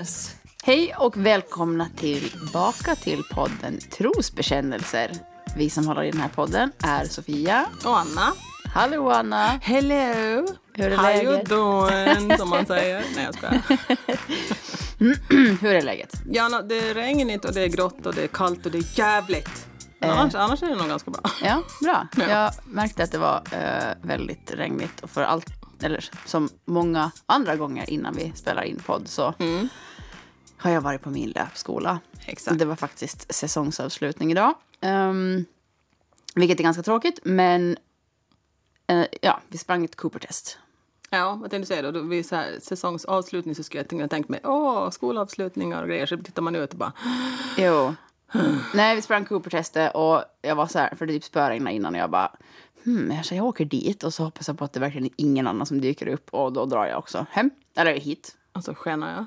Yes. Hej och välkomna tillbaka till podden Trosbekännelser. Vi som håller i den här podden är Sofia. Och Anna. Hallå Anna! Hello! Hur är How you läget? doing? Som man säger. Nej, jag skojar. Hur är läget? Ja, det är regnigt och det är grått och det är kallt och det är jävligt. Eh. annars, annars är det nog ganska bra. Ja, bra. Ja. Jag märkte att det var eh, väldigt regnigt och för allt, eller som många andra gånger innan vi spelar in podd så har jag varit på min löpskola. Exakt. Det var faktiskt säsongsavslutning idag. Um, vilket är ganska tråkigt, men eh, ja, vi sprang ett Cooper-test. Ja, vad tänkte du säga då? vid så här säsongsavslutning så skulle jag tänka, tänkt mig, åh, skolavslutningar och grejer. Så tittar man ut och bara, Jo. Nej, vi sprang Cooper-testet och jag var så här, för det typ spöregnade innan och jag bara, hmm, jag åker dit och så hoppas jag på att det verkligen är ingen annan som dyker upp och då drar jag också hem, eller hit. Alltså skenar jag?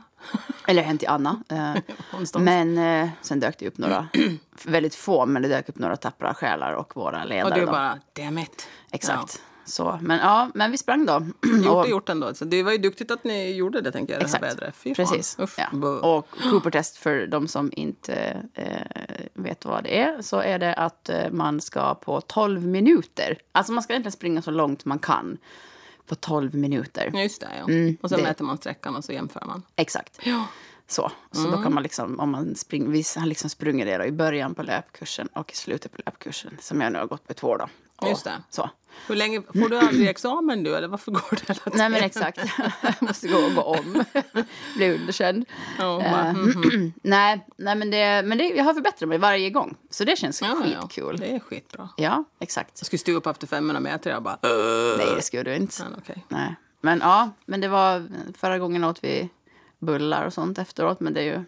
Eller hem till Anna. Eh, men eh, sen dök det upp några, väldigt få, men det dök upp några tappra själar och våra ledare. Och du då. bara, damn it. Exakt. Så, men ja, men vi sprang då. Ja. Gjort Och- gjort ändå. Så det var ju duktigt att ni gjorde det, tänker jag, det Exakt. vädret. Fy fan. Precis. Uff, Ja. Och Cooper-test för de som inte eh, vet vad det är så är det att eh, man ska på 12 minuter, alltså man ska egentligen springa så långt man kan på 12 minuter. Just det, ja. Mm, och sen det- mäter man sträckan och så jämför man. Exakt. Ja. Så, så Mm. då kan man liksom, om man springer, vi har liksom sprungit det i början på löpkursen och i slutet på löpkursen som jag nu har gått på två då. Och Just det. Så. Hur länge, får du aldrig examen du, eller varför går det hela tiden? Nej men exakt, jag måste gå och gå om, bli underkänd. Ja, Eh, mhm. nej, nej, men, det, men det, jag har förbättrat mig varje gång. Så det känns Ja, ja, skitkul. Det är skitbra. Ja, exakt. Jag skulle stå upp efter 500 meter och jag bara... Nej, det skulle du inte. Men okej. Nej. Men ja, men det var förra gången åt vi bullar och sånt efteråt. Men det är ju,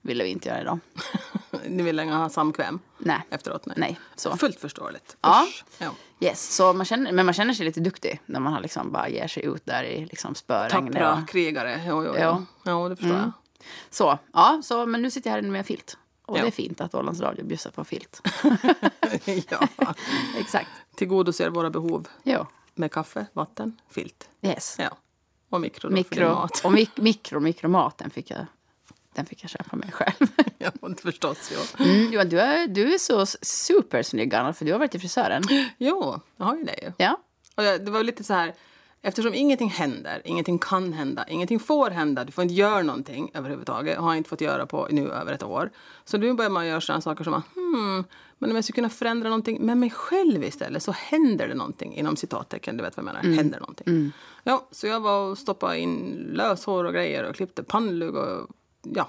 ville vi inte göra idag. Ni vill länge ha samkväm Nej, efteråt? Nej. nej. Så. Fullt förståeligt. Ja. Ja. Yes, så man känner, men man känner sig lite duktig när man har liksom bara ger sig ut där i liksom spöregn. Tappra och- krigare. Jo, jo, jo. Ja. Ja, det förstår jag. Så, ja, så, men nu sitter jag här med filt. Och Ja. det är fint att Ålands Radio bjussar på filt. ja. Exakt. Tillgodoser våra behov Jo, med kaffe, vatten, filt. yes. Ja. Och mikro Mikro, mat. och mik mikro, mikromaten fick jag, den fick jag köpa mig själv. ja, förstås. Jo. Mm, Johan, du, är, du är så supersnygg, Anna, för du har varit till frisören. jo, jag har ju det ju. Ja, Och jag, det var lite så här, eftersom ingenting händer, ingenting kan hända, ingenting får hända, du får inte göra någonting överhuvudtaget, har jag inte fått göra på nu över ett år. Så nu börjar man göra sådana saker som, hmm, men om jag skulle kunna förändra någonting med mig själv istället så händer det någonting, inom citattecken, du vet vad jag menar, händer någonting. Ja, så jag var och stoppade in löshår och grejer och klippte pannlugg och ja,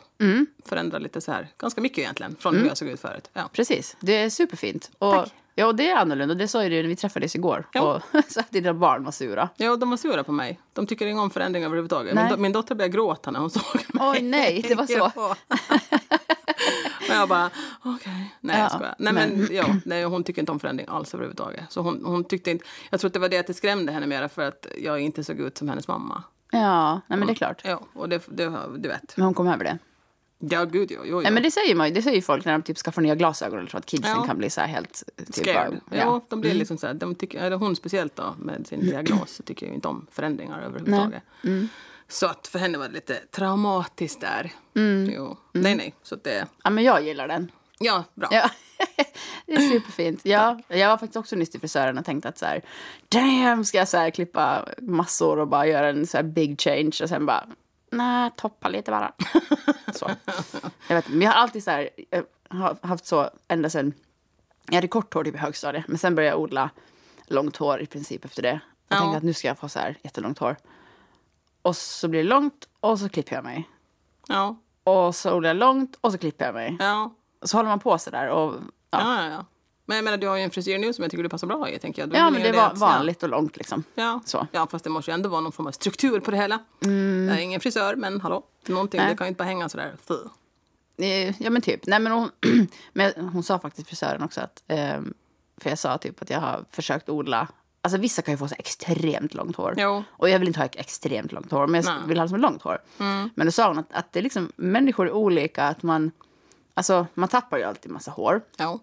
förändrade lite så här, ganska mycket egentligen, från hur jag såg ut förut. Ja. precis. Det är superfint. Och, Tack. Ja, och det är annorlunda. Det sa ju du när vi träffades igår. Ja. Och så att dina barn var sura. Ja, de var sura på mig. De tycker inte om förändringar överhuvudtaget. Min, do- min dotter började gråta när hon såg mig. Oj, nej, det var så. Ja. och jag bara, okej. Nej, Ja, jag skojar. Nej, men, men- ja, nej, hon tycker inte om förändring alls överhuvudtaget. Så hon, hon tyckte inte, jag tror att det var det att det skrämde henne mer för att jag inte såg ut som hennes mamma. Ja, nej, men det är klart. Ja, och det, det du vet. Men hon kom över det. Ja, gud, jo, jo, jo. Nej, men det säger man ju. Det säger folk när de typ skaffar nya glasögon eller så. Att kidsen Ja. kan bli så här helt... Typ, Scared. bara- Ja, de blir liksom så här, de tycker, eller hon speciellt då med sin diagnos tycker ju inte om förändringar överhuvudtaget. Så att för henne var det lite traumatiskt där. Jo. Nej, nej. Så det, Ja, men jag gillar den. ja, bra. Ja. det är superfint. Ja, jag var faktiskt också nyss till frisören och tänkte att så här, damn, ska jag så här klippa massor och bara göra en så här big change och sen bara, nej, toppa lite bara. så. Jag vet, men jag har alltid så här, har haft så ända sen, jag hade kort hår typ i högstadiet, men sen började jag odla långt hår i princip efter det. Jag Ja. tänkte att nu ska jag få så här jättelångt hår. Och så blir det långt och så klipper jag mig. Ja, Och så odlar jag långt och så klipper jag mig. ja. Så håller man på så där och ja. Ja, ja, ja. Men jag menar, du har ju en frisyr nu som jag tycker du passar bra i. Tänker jag. Då Ja, men det var vanligt och långt liksom. Ja. Så. ja, fast det måste ju ändå vara någon form av struktur på det hela. Jag är ingen frisör, men hallå, någonting, Nej. det kan ju inte bara hänga sådär. Fy. Eh, Ja, men typ. Nej, men hon, men hon sa faktiskt frisören också att... ehm, för jag sa typ att jag har försökt odla... Alltså vissa kan ju få så extremt långt hår. Jo. Och jag vill inte ha extremt långt hår, men jag Nej. vill ha som långt hår. Men då sa hon att, att det är liksom, människor är olika, att man... Alltså man tappar ju alltid massa hår. Ja.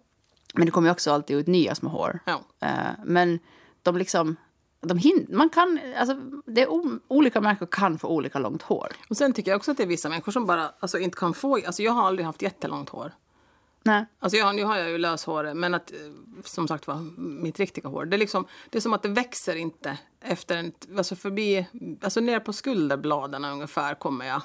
Men det kommer ju också alltid ut nya små hår. Eh, men de liksom... de hin- man kan, alltså, det är olika människor kan få olika långt hår. Och sen tycker jag också att det är vissa människor som bara alltså, inte kan få... Alltså jag har aldrig haft jättelångt hår. Nej. Alltså jag, nu har jag ju löshår, men att, eh, som sagt var, mitt riktiga hår. Det är, liksom, det är som att det växer inte efter en... Alltså förbi... Alltså ner på skulderbladen ungefär kommer jag.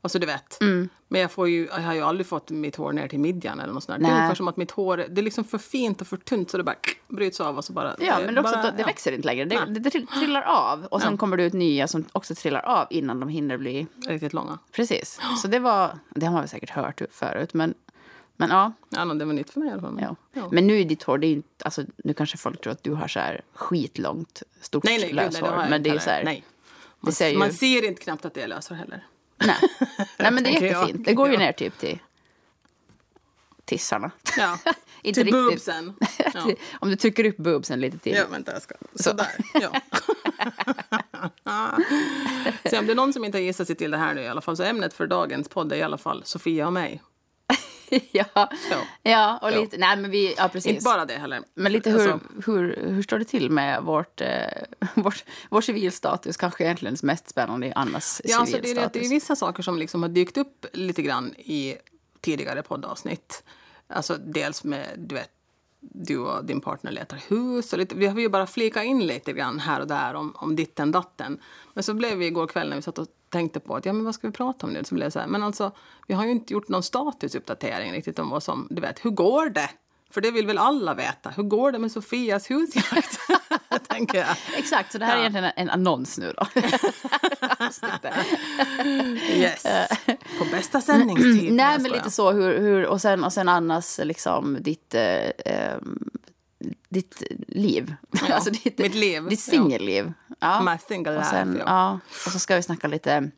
Alltså du vet. Mm. Men jag, får ju, jag har ju aldrig fått mitt hår ner till midjan eller något sånt. Det är ungefär som att mitt hår, det är liksom för fint och för tunt så det bara bryts av och så bara... Ja, men det, också, bara, att det ja. växer inte längre. Det, det, trill- trillar av och sen Ja. kommer det ut nya som också trillar av innan de hinner bli... Riktigt långa. Precis. Så det var... Det har man väl säkert hört förut, men... Men ja, Ja, det var nytt för mig i alla fall. ja. Ja. Men nu är ditt hår, det är ju inte... Alltså, nu kanske folk tror att du har så här skitlångt, stort Nej, nej, nej, det löshår. jag men det är ju så här... Nej. Man, ser ju- man ser inte knappt att det är löshår heller. Nej. nej, men det är Tänker jag. jättefint. Det går ju ner typ till tissarna. Ja. Inte till riktigt. boobsen. Ja. Om du trycker upp boobsen lite till. Ja, vänta, jag ska... Sådär, ja. så om det är någon som inte har gissat sig till det här nu i alla fall, så ämnet för dagens podd är i alla fall Sofia och mig. ja. Ja. ja, och lite... Nej, men vi... Ja, precis. Inte bara det heller. Men lite hur, Alltså, hur, hur står det till med vårt, eh, vårt, vår civilstatus? Kanske egentligen mest spännande i Annas ja, alltså det, är, det civilstatus. är vissa saker som liksom har dykt upp lite grann i tidigare poddavsnitt. Alltså dels med, du vet, du och din partner letar hus. Och lite, vi har ju bara flika in lite grann här och där om, om ditten datten. Men så blev vi igår kväll när vi satt och tänkte på att ja, men vad ska vi prata om nu? Så blev så här, men alltså, vi har ju inte gjort någon statusuppdatering riktigt om vad som, du vet, hur går det? För det vill väl alla veta. Hur går det med Sofias husjakt? tänker jag. Exakt, så det här är Ja. egentligen en annons nu då. Yes. På bästa sändningstid. Nej, men lite så. Hur, hur, och, sen, och sen Annas, liksom, ditt, eh, ehm, ditt liv. Ja, alltså ditt, mitt liv. Ditt singelliv. Ja. My single och, sen, ja. ja. och så ska vi snacka lite,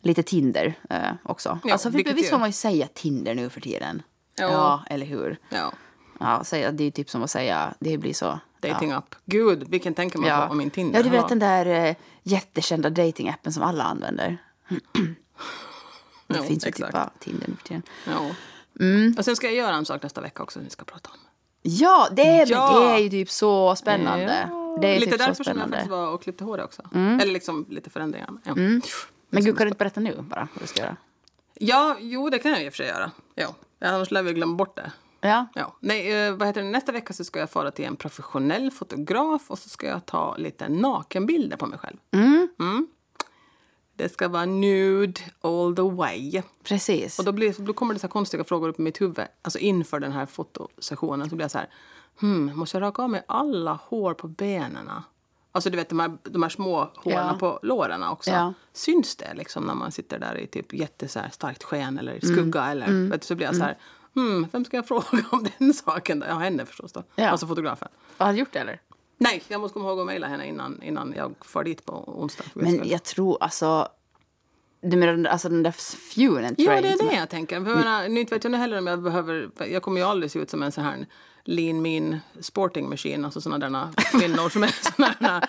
lite Tinder eh, också. Ja, alltså, vilket visst får man ju säga Tinder nu för tiden? Ja. ja eller hur? Ja. Ja, säga, det är ju typ som att säga, det blir så. Dating app. Gud, vilken tänker man Ja. på om min Tinder? Ja, du vet Ja. den där eh, jättekända datingappen som alla använder. Det finns ju exakt. typ bara Tinder nu för tiden. Ja. Mm. Och sen ska jag göra en sak nästa vecka också som vi ska prata om. Ja, det är, Ja. det är ju typ så spännande. Ja. Det är lite typ därför som jag faktiskt var och klippte håret också. Eller liksom lite förändringar. Ja. Men gud, kan du inte berätta nu bara vad du ska göra? ja, jo det kan jag i och för sig göra. Ja. Annars lär vi glömma bort det. Ja, Ja. Nej, eh, vad heter det? Nästa vecka så ska jag fara till en professionell fotograf och så ska jag ta lite nakenbilder på mig själv. Mm. Det ska vara nude all the way. precis. Och då, blir, då kommer det så konstiga frågor upp i mitt huvud. Alltså inför den här fotosessionen så blir jag så här. Hmm, måste jag raka av mig alla hår på benen? Alltså du vet de här, de här små håren Ja. på låren också. Ja. Syns det liksom när man sitter där i typ jätte så här, starkt sken eller i skugga Mm. eller vet du, så blir jag så här. Hmm, vem ska jag fråga om den saken? då? Ja, henne förstås då. Ja. Alltså fotografen. Har du gjort det eller? Nej, jag måste komma ihåg att mejla henne innan, innan jag far dit på onsdag. Men jag tror alltså... Du menar alltså den där Funen Ja, det är det jag tänker. För jag menar, nu vet jag heller om jag behöver... Jag kommer ju aldrig se ut som en sån här lean mean sporting machine. Alltså såna där kvinnor som är där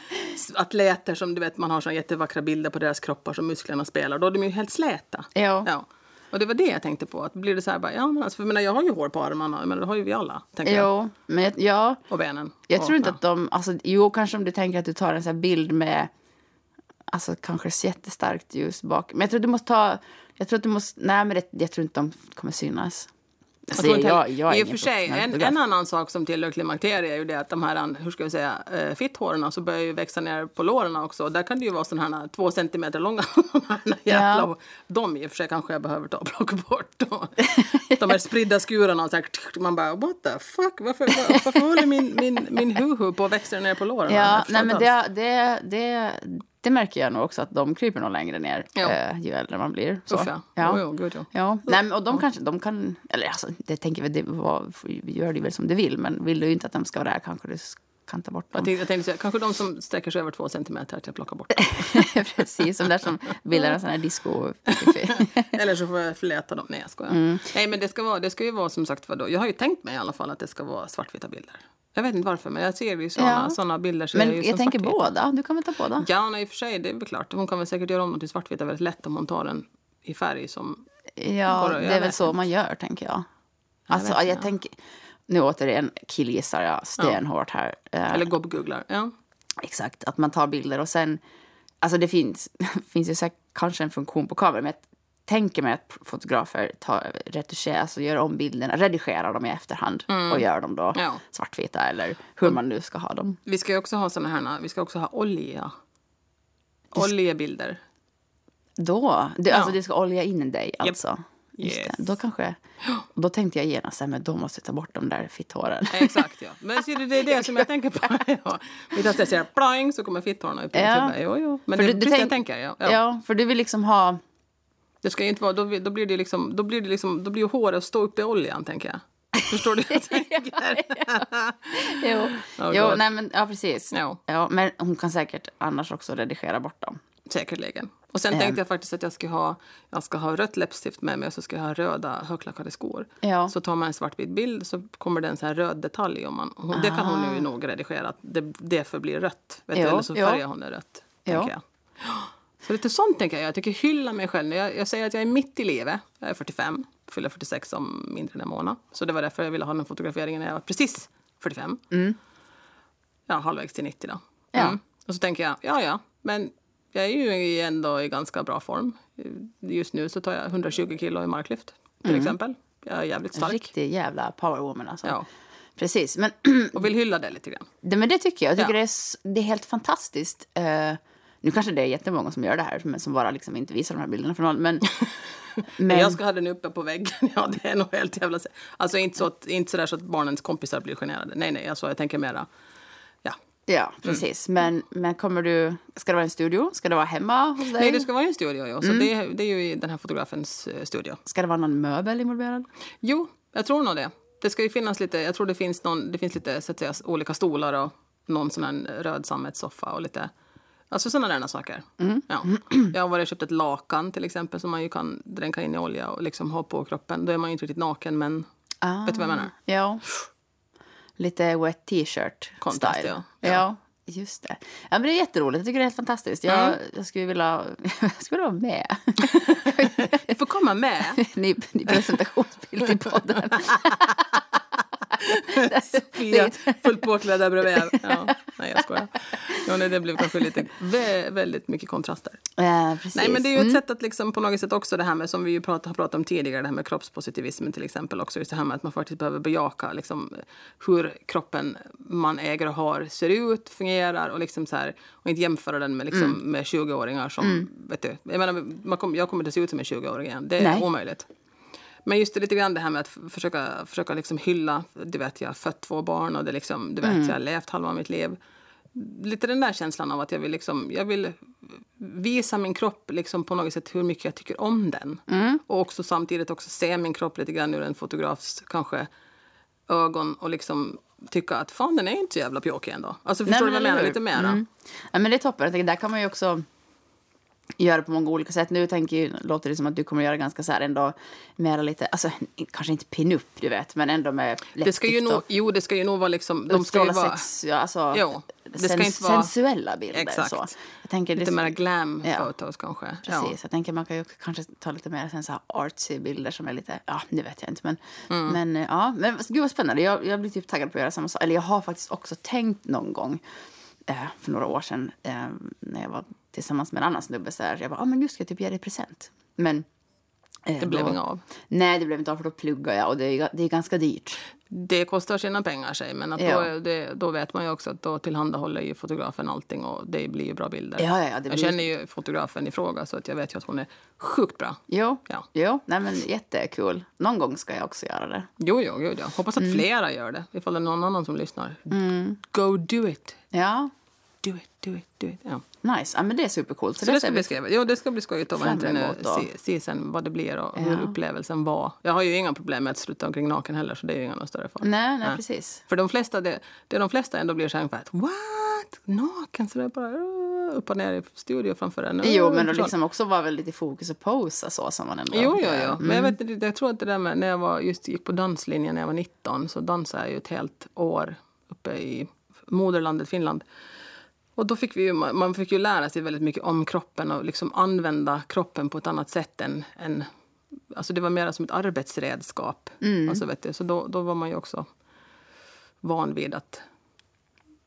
atleter som du vet, man har såna jättevackra bilder på deras kroppar som musklerna spelar. Då är de ju helt släta. Ja. ja. Och det var det jag tänkte på. Att blir det så här bara, ja men alltså, för jag, menar, jag har ju hår på armarna, men det har ju vi alla, tänker jag. Jo, men jag- ja. Och benen. Jag och, tror inte ja. att de... Alltså, jo, kanske om du tänker att du tar en sån här bild med... Alltså kanske jättestarkt ljus bak. Men jag tror att du måste ta... Jag tror att du måste... Nej, men det, jag tror inte de kommer synas. Alltså, Jag jag, I och för sig, en, en annan sak som tillhör klimakteriet är ju det att de här, hur ska vi säga, eh, fitthåren så börjar ju växa ner på låren också. Där kan det ju vara sådana här två centimeter långa jävla Ja. De i och för sig kanske jag behöver ta och plocka bort. De här spridda skurarna och så här, man bara what the fuck, varför, var, varför håller min, min, min huhu på att växa ner på låren? Ja, nej, men det, det, det, det märker jag nog också att de kryper nog längre ner Ja. eh, ju äldre man blir. Så. Usch ja. Ja. Jo, jo, gud, jo. Ja. Nej, men, och de kanske, de kan, eller alltså, det tänker vi, det var, gör de väl som de vill, men vill du inte att de ska vara där kanske du kan ta bort Jag dem. tänkte, jag tänkte kanske de som sträcker sig över två centimeter att plocka bort. Precis, som där som bildar en sån här disco. Eller så får jag förleta dem. Nej, jag skojar. Mm. Nej, men det ska, vara, det ska ju vara som sagt vadå? Jag har ju tänkt mig i alla fall att det ska vara svartvita bilder. Jag vet inte varför, men jag ser ju såna, Ja. såna bilder. Så men jag som tänker svartvita. båda, du kan väl ta båda? Ja, nej, i och för sig, det är väl klart. Hon kan väl säkert göra om dem till svartvita väldigt lätt om hon tar den i färg som... Ja, Bara- jag det är väl så man gör, tänker jag. Alltså, jag, inte. tänker... Nu återigen killgissar jag stenhårt här. Eh, Eller gobb-googlar. Ja. Exakt, att man tar bilder och sen... Alltså det finns, finns ju säkert kanske en funktion på kameran men jag tänker mig att fotografer tar, alltså gör om bilderna, redigerar dem i efterhand och gör dem då Ja. svartvita eller hur man nu ska ha dem. Vi ska också ha såna här, vi ska också ha olja. Oljebilder. Då? Det, Alltså det ska olja in dig alltså? Just Yes. det. Då kanske... Då tänkte jag genast men då måste jag ta bort de där fitthåren. Exakt, ja. Men ser du, det är det som jag tänker på. ja. Tar säger ploing så kommer fitthårarna upp. Ja. Ja. Jo, jo. Men För det är precis det jag tänk- tänker. Ja. Ja. Ja. för du vill liksom ha... Det ska inte vara, då, då blir det liksom, då blir det liksom, då blir håret stå upp i oljan, tänker jag. Förstår du? vad jag tänker? Jo, Oh, jo nej men ja precis. Ja. Ja, men hon kan säkert annars också redigera bort dem. Säkerligen. Och sen Ehm. tänkte jag faktiskt att jag ska ha, jag ska ha rött läppstift med mig och så ska jag ha röda högklackade skor. Ja. Så tar man en svartvit bild så kommer det en så här röd detalj. Om man, hon, det kan hon ju nog redigera, att det, det förblir rött. Vet du? Ah. Eller så jo. färgar hon det rött. Tänker jag. Så lite sånt tänker jag. Jag tycker hylla mig själv. Jag, jag säger att jag är mitt i livet. Jag är 45, fyller 46 om mindre än en månad. Så det var därför jag ville ha den fotograferingen när jag var precis 45. Ja, halvvägs till 90 då. Ja. Mm. Och så tänker jag, ja ja, men jag är ju ändå i ganska bra form. Just nu så tar jag 120 kilo i marklyft till exempel. Jag är jävligt En stark. riktig jävla powerwoman alltså. Ja. Precis, men, Och vill hylla det lite grann. det, men det tycker jag. Jag tycker Ja. det, är, det är helt fantastiskt. Eh, nu kanske det är jättemånga som gör det här, men som bara liksom inte visar de här bilderna för någon. Men, men Jag ska ha den uppe på väggen. Ja, det är nog helt jävla... Alltså inte så, att, inte så där så att barnens kompisar blir generade. Nej, nej, alltså, jag tänker mera... Ja. ja, precis. Men, men kommer du... Ska det vara en studio? Ska det vara hemma hos dig? Nej, det ska vara en studio, ja. Så det, det är ju den här fotografens eh, studio. Ska det vara någon möbel involverad? Jo, jag tror nog det. Det ska ju finnas lite, jag tror det finns, någon, det finns lite så att säga, olika stolar och någon sån här röd sammetssoffa och lite, alltså sådana där saker. Ja. Jag har varit och köpt ett lakan till exempel som man ju kan dränka in i olja och liksom ha på kroppen. Då är man ju inte riktigt naken men, Ah. vet du vad jag menar? Ja. Lite wet t-shirt style. ja. ja. Ja. just det. Ja, men det är jätteroligt. Jag tycker det är helt fantastiskt. Jag, Mm. jag skulle vilja, jag skulle vara med Du får komma med. i, i presentationsbild till podden. Sofia fullt påklädd där bredvid. Ja. Nej, jag skojar. Ja, nej, det blev kanske lite vä- väldigt mycket kontraster. Ja, precis. Nej, men det är ju Mm. ett sätt att liksom på något sätt också det här med som vi ju prat, har pratat om tidigare, det här med kroppspositivismen till exempel också. Just det här med att man faktiskt behöver bejaka liksom, hur kroppen man äger och har ser ut, fungerar och liksom så här och inte jämföra den med, liksom, Mm. med 20-åringar som, vet du, jag menar, man kom, jag kommer inte se ut som en 20-åring igen. Det är Nej. omöjligt. Men just det, lite grann det här med att försöka, försöka liksom hylla, du vet jag har fött två barn och det liksom, du vet Mm. jag har levt halva mitt liv. Lite den där känslan av att jag vill liksom, jag vill visa min kropp liksom på något sätt hur mycket jag tycker om den. Mm. Och också samtidigt också se min kropp lite grann ur en fotografs kanske ögon och liksom tycka att fan den är inte så jävla pjåkig ändå. Alltså förstår du vad jag menar lite mera? Mm. Ja, men det är toppen. Tänker, där kan man ju också göra på många olika sätt. Nu tänker jag, låter det som att du kommer göra ganska så här ändå mera lite, alltså kanske inte pin-up du vet, men ändå med Det ska ju nog, jo det ska ju nog vara liksom, de ska ju vara sex, ja, alltså Jo, det ska sens- inte vara- sensuella bilder. Exakt. Så. Jag tänker, lite mer glam Ja. photos kanske. Precis, jag tänker man kan ju kanske ta lite mer sen så här artsy bilder som är lite, ja nu vet jag inte men, Mm. men eh, ja, men gud vad spännande. Jag, jag blir typ taggad på att göra samma sak. Eller jag har faktiskt också tänkt någon gång eh, för några år sedan eh, när jag var tillsammans med en annan snubbe så här, jag bara, ah, men gud ska jag typ ge dig present. Men eh, Det blev då, inget av. Nej, det blev inte av för då pluggar jag och det är, det är ganska dyrt. Det kostar sina pengar sig, men att Ja. då, det, då vet man ju också att då tillhandahåller ju fotografen allting och det blir ju bra bilder. Ja, ja, det jag blir- känner ju fotografen i fråga så att jag vet ju att hon är sjukt bra. Jo, Ja. jo nej men jättekul. Någon gång ska jag också göra det. Jo, jo, gud ja. Hoppas Mm. att flera gör det. Ifall det är någon annan som lyssnar. Go do it. Ja, Do it, do it, do it. Ja. nice. Ja, men det är supercoolt. Så det ser ska bli skrivet. Jo, det ska bli skojigt att emot då. se, se sen vad det blir och Ja. hur upplevelsen var. Jag har ju inga problem med att sluta omkring naken heller, så det är ju inga större fara. Nej, nej, precis. För de flesta, det, det de flesta ändå blir så här ungefär att what? Naken? Så det är bara uh, upp och ner i studio framför en. Jo, men då liksom också var väl lite fokus och posa så som man ändå... Jo, jo, jo. Men jag, Mm. vet, jag tror att det där med när jag var, just gick på danslinjen när jag var 19 så dansade jag ju ett helt år uppe i moderlandet Finland. Och då fick vi ju, man fick ju lära sig väldigt mycket om kroppen och liksom använda kroppen på ett annat sätt än, än alltså det var mer som ett arbetsredskap. Mm. Alltså vet du, så då, då var man ju också van vid att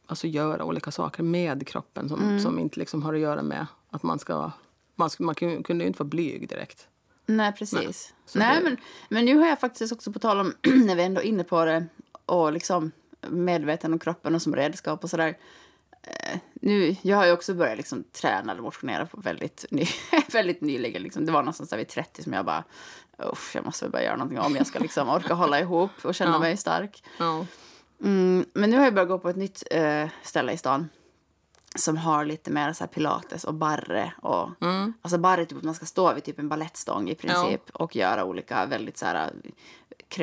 alltså, göra olika saker med kroppen som, som inte liksom har att göra med att man ska... Man, ska, man kun- kunde ju inte vara blyg direkt. Nej, precis. Så Nej, det- men, men nu har jag faktiskt också på tal om, när vi ändå är inne på det, och liksom medveten om kroppen och som redskap och sådär. Eh, nu, jag har ju också börjat liksom träna eller motionera på väldigt, ny, väldigt nyligen. Liksom. Det var någonstans där vid 30 som jag bara, usch, jag måste väl börja göra någonting om jag ska liksom orka hålla ihop och känna Ja. mig stark. Ja. Mm, men nu har jag börjat gå på ett nytt eh, ställe i stan som har lite mer så pilates och barre. Och, Alltså barre typ att man ska stå vid typ en ballettstång i princip och göra olika väldigt så här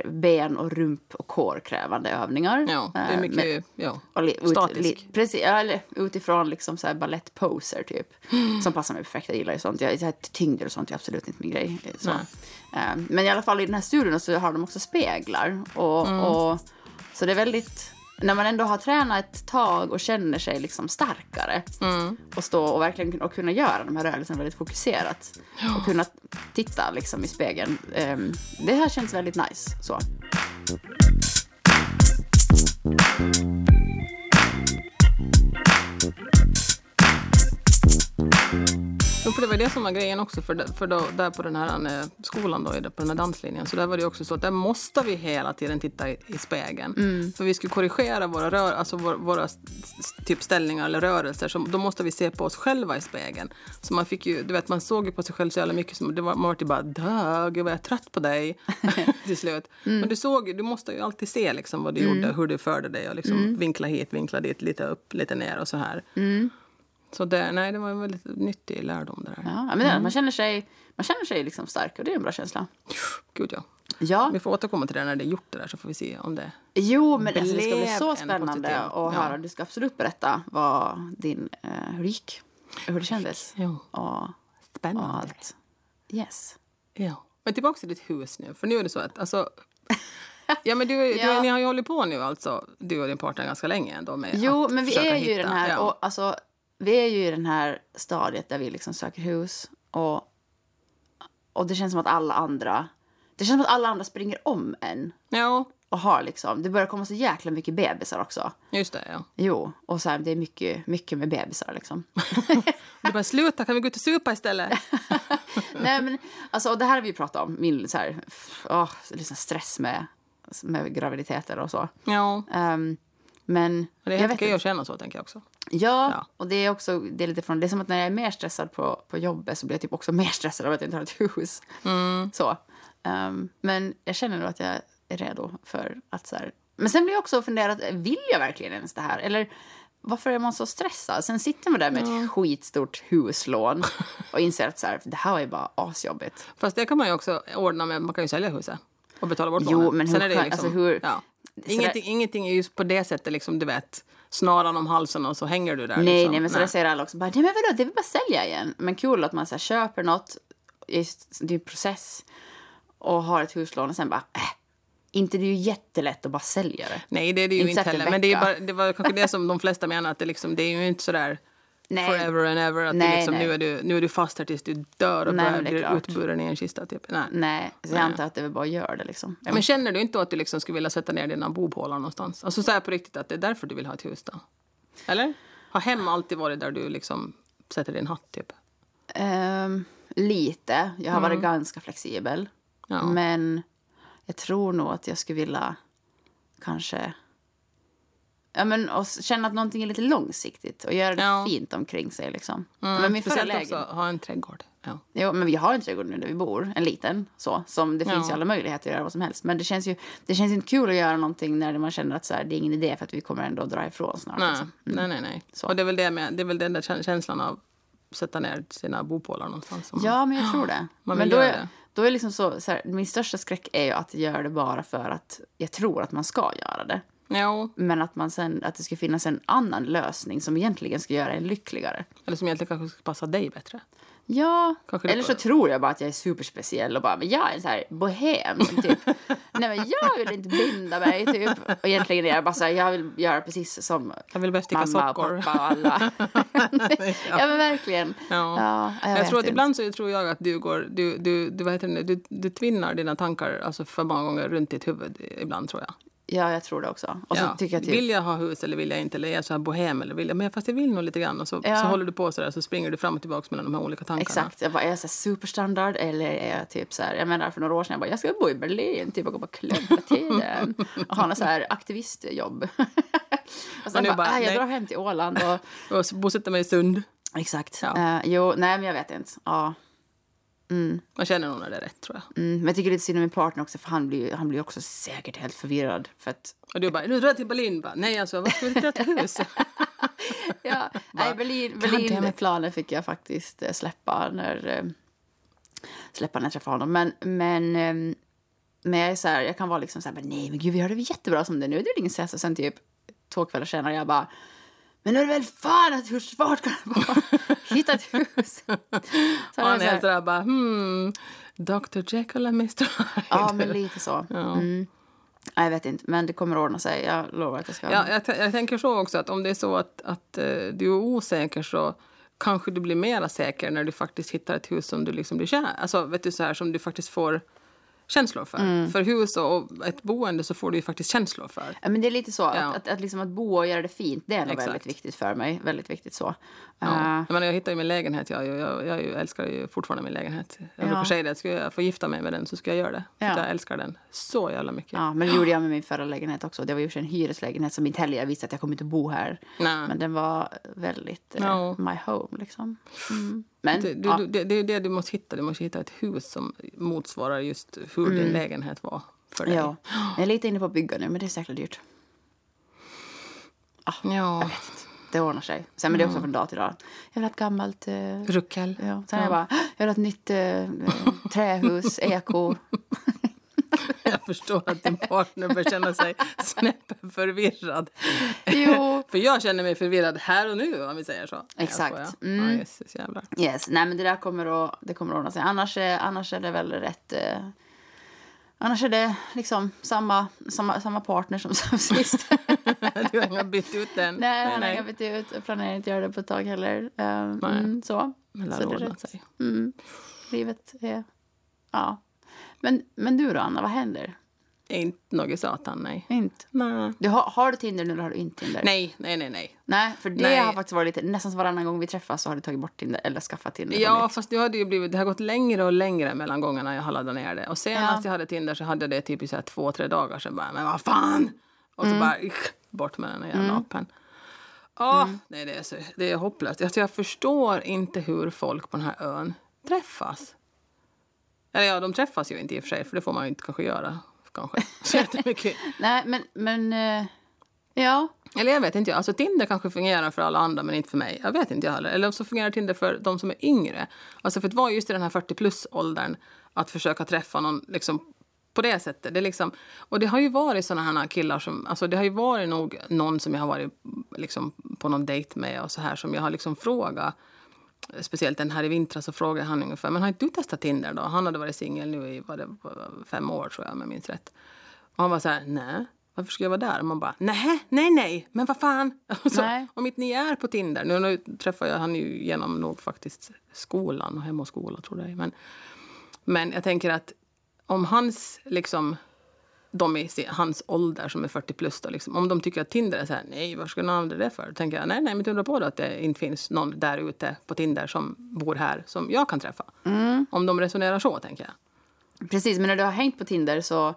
ben och rump och kårkrävande övningar. ja, det är Eh, mycket... med- ja. ut, Statisk. li, precis, ja, eller utifrån liksom så här balettposer typ. Som passar mig perfekt. Jag gillar ju sånt. Jag, så här, tyngder och sånt är absolut inte min grej. Så. Nej. Eh, Men i alla fall i den här studion så har de också speglar. Och, Mm. och, så det är väldigt... När man ändå har tränat ett tag och känner sig liksom starkare Mm. och stå och verkligen och kunna göra de här rörelserna väldigt fokuserat och kunna titta liksom i spegeln. eh, Det här känns väldigt nice. Så. Jo, för det var det som var grejen också. För, för då, där på den här eh, skolan, då, på den här danslinjen, så där var det också så att där måste vi hela tiden titta i, i spegeln. För vi skulle korrigera våra, rör, alltså våra, våra typ ställningar eller rörelser, så då måste vi se på oss själva i spegeln. Så man fick ju, du vet, man såg ju på sig själv så jävla mycket, som, det var, man var ju bara dö, gud vad jag är trött på dig till slut. Men du såg du måste ju alltid se liksom vad du gjorde, hur du förde dig och liksom vinkla hit, vinkla dit, lite upp, lite ner och så här. Så det, nej, det var en väldigt nyttig lärdom det där. Ja, men det, man känner sig, man känner sig liksom stark och det är en bra känsla. Gud ja. Ja, Vi får återkomma till det när det är gjort det där så får vi se om det... jo, men alltså, det ska bli så spännande att ja. höra. Du ska absolut berätta vad din, eh, hur det gick, hur det kändes Jo. och, och Spännande. allt. Yes. Ja. Men tillbaka till ditt hus nu. För nu är det så att alltså... Ja men du, Ja. du, ni har ju hållit på nu alltså, du och din partner ganska länge ändå med Jo, att men vi är ju hitta- den här, ja. och, alltså, vi är ju i den här stadiet där vi liksom söker hus och, och det känns som att alla andra, det känns som att alla andra springer om en Ja, och har liksom, det börjar komma så jäkla mycket bebisar också. just det ja. Jo, och så här, det är mycket, mycket med bebisar liksom. Du bara sluta, kan vi gå ut och supa istället? Nej, men alltså, och det här har vi ju pratat om, min så här, åh, liksom stress med, med graviditeter och så. ja. Ehm, men Och det är jag vet inte. att känna så tänker jag också. Ja, Ja. och det är också det är lite från, det är som att när jag är mer stressad på, på jobbet så blir jag typ också mer stressad av att jag inte har ett hus. Mm. Så. Ehm, men jag känner nog att jag är redo för att så här. Men sen blir jag också funderat, vill jag verkligen ens det här? Eller varför är man så stressad? Sen sitter man där med ett skitstort huslån och inser att så här, det här ju bara asjobbigt. Fast det kan man ju också ordna med, man kan ju sälja huset och betala bort Jo, lånet. men Sen hur är det skön- liksom, alltså hur- ja. Ingenting, ingenting är just på det sättet liksom, du vet, snaran om halsen och så hänger du där. Nej, liksom. nej, men så där säger alla också bara, nej men vadå, det väl bara sälja igen. Men kul att man så här, köper något, just, det är en process, och har ett huslån och sen bara, äh, inte det är ju jättelätt att bara sälja det. Nej, det är det ju Inte inte heller. Men det, är bara, det var kanske det som de flesta menar, att det, liksom, det är ju inte sådär Nej. forever and ever. Att Nej, det liksom, nej. Nu, är du, nu är du fast här tills du dör och Nej, blir utburen i en kista. Typ. Nej. Nej, så jag antar att det bara göra det liksom. Men känner du inte att du liksom skulle vilja sätta ner dina bopålar någonstans? Alltså så här på riktigt, att det är därför du vill ha ett hus då? Eller? Har hem alltid varit där du liksom sätter din hatt typ? Ehm, lite. Jag har varit ganska flexibel. Mm. Ja. Men jag tror nog att jag skulle vilja kanske... Ja, men och känna att någonting är lite långsiktigt och göra det Ja. fint omkring sig. Liksom. Men min förra lägen... också ha en trädgård. Ja. Jo, men vi har en trädgård nu där vi bor, en liten. Så, som det finns Ja. ju alla möjligheter att göra vad som helst. Men det känns ju det känns inte kul att göra någonting när man känner att så här, det är ingen idé för att vi kommer ändå dra ifrån snart. Nej, Liksom. nej, nej. nej. Så. Och det är väl, det med, det är väl den där kä- känslan av att sätta ner sina bopålar någonstans. Ja, men jag tror det. Man men vill då göra är, det. då är liksom så, så här, min största skräck är ju att göra det bara för att jag tror att man ska göra det. Jo, Men att, man sen, att det ska finnas en annan lösning som egentligen ska göra en lyckligare. eller som egentligen kanske ska passa dig bättre. Ja, Kanske eller så tror jag bara att jag är superspeciell och bara, men jag är så här bohem typ, nej men jag vill inte binda mig typ. Och egentligen är jag bara så här, jag vill göra precis som Jag vill mamma sockor. och pappa och alla. ja men verkligen. Ja. Ja, jag, jag tror att inte. ibland så tror jag att du går, du, du, du, vad heter det, du, du tvinnar dina tankar alltså för många gånger runt ditt huvud ibland tror jag. Ja, jag tror det också. Och så Ja. tycker jag typ... Vill jag ha hus eller vill jag inte? Eller är jag så här bohem? Eller vill jag? Men fast jag vill nog lite grann. Och så, Ja. så håller du på så där så springer du fram och tillbaka mellan de här olika tankarna. Exakt. Jag bara, är jag så superstandard eller är jag typ så här, jag menar för några år sedan jag bara, jag ska bo i Berlin, typ och gå på klubb tiden. och ha något så här aktivistjobb. och sen bara, bara, äh, jag drar hem till Åland och... Och så bosätta mig i Sund. Exakt. Ja. Eh, jo, nej men jag vet inte. Ja. Man känner nog när det är rätt tror jag. Mm, men jag tycker lite synd om min partner också för han blir han blir också säkert helt förvirrad. För att, Och du bara, nu drar jag till Berlin. Bara, Nej alltså, vad ska du till hus? ja, nej, Berlin, damn it. Berlin-planen fick jag faktiskt eh, släppa när, eh, släppa när jag träffade honom. Men, men, eh, men jag är så här, jag kan vara liksom så här, nej men gud vi har det jättebra som det är nu, det är ingen stress. Och sen typ två kvällar senare jag bara, men nu är det väl fan att hur svårt kan det vara? Hitta ett hus. Så Och han är sådär bara, hmm, Dr Jekyll och Mr Hyde. ja men lite så. Mm. Nej, jag vet inte, men det kommer ordna sig. Jag lovar att jag ska. Ja, jag, jag tänker så också att om det är så att, att eh, du är osäker så kanske du blir mera säker när du faktiskt hittar ett hus som du liksom blir kär Alltså, vet du, så här, som du faktiskt får känslor för. Mm. För hus och, ett boende så får du ju faktiskt känslor för. Ja, men det är lite så. Ja. Att, att, att, liksom att bo och göra det fint, det är nog väldigt viktigt för mig. Väldigt viktigt så. Ja. Eh, Jag, jag hittade ju min lägenhet. Jag, jag, jag, jag älskar ju fortfarande min lägenhet. Jag Ja. säga det, skulle jag få gifta mig med den så ska jag göra det. För Ja. att jag älskar den så jävla mycket. ja, men det gjorde jag med min förra lägenhet också. Det var ju en hyreslägenhet som inte heller jag visste att jag kommer inte bo här. Nej. Men den var väldigt eh, Ja. my home liksom. Mm. Men Det, du, ja, det, det är det du måste hitta. Du måste hitta ett hus som motsvarar just hur din lägenhet var för dig. Mm. ja. Jag är lite inne på att bygga nu, men det är jäkla dyrt. ja. Det ordnar sig. Sen men det är också från dag till dag. Jag vill ha ett gammalt... Eh, Ruckel. ja. Sen är jag bara, jag vill ha ett nytt eh, trähus, eko. Jag förstår att din partner bör känna sig snäppen förvirrad. Jo. För jag känner mig förvirrad här och nu om vi säger så. Jag Exakt. Mm. Ja, Jesus jävlar. Yes, nej men det där kommer att, det kommer att ordna sig. Annars, annars är det väl rätt... Eh, annars är det liksom samma, samma, samma partner som, som sist. Du har inte bytt ut den. nej, han har inga bytt ut. Jag planerar inte göra det på ett tag heller. Eh, mm, så. Men det ordnar rätt. sig. Mm. Livet är... Ja. Men, men du då, Anna, vad händer? Inte något satan, nej. Inte. Nej. Du har, har du Tinder nu eller har du inte Tinder? Nej, nej, nej, nej. Nej, för det Nej. har faktiskt varit lite... Nästan varannan gång vi träffas så har du tagit bort Tinder eller skaffat Tinder Ja, fast det, hade ju blivit, det har gått längre och längre mellan gångerna jag har laddat ner det. Och senast Ja. jag hade Tinder så hade jag det typ i så här två, tre dagar sedan. Bara, men vad fan! Och Mm. så bara isch, bort med den här jävla appen. Åh, Mm. nej, det, är så, det är hopplöst. Alltså, jag förstår inte hur folk på den här ön träffas. Eller ja, de träffas ju inte i och för sig, för det får man ju inte kanske göra. Kanske. Så jättemycket. Nej, men... men eh, ja. Eller jag vet inte. Alltså Tinder kanske fungerar för alla andra men inte för mig. Jag vet inte jag heller. Eller så fungerar Tinder för de som är yngre. Alltså för att vara just i den här 40 plus-åldern att försöka träffa någon liksom på det sättet. Det är liksom, och det har ju varit såna här killar som, alltså det har ju varit nog någon som jag har varit liksom på någon dejt med och så här som jag har liksom frågat Speciellt den här i vintras så frågade han ungefär, men har inte du testat Tinder då? Han hade varit singel nu i vad det, fem år tror jag om jag minns rätt. Och han var så här, nej, varför ska jag vara där? Och man bara, nej, nej, nej, men vad fan? Så, om inte ni är på Tinder, nu, nu träffar jag han ju genom nog faktiskt skolan och hem och skola tror jag. Men, men jag tänker att om hans liksom de i hans ålder som är 40 plus då, liksom, om de tycker att Tinder är så här, nej, vad ska någon använda det för? Då tänker jag, nej, nej, men undra på då att det inte finns någon där ute på Tinder som bor här som jag kan träffa. Om de resonerar så, tänker jag. Precis, men när du har hängt på Tinder så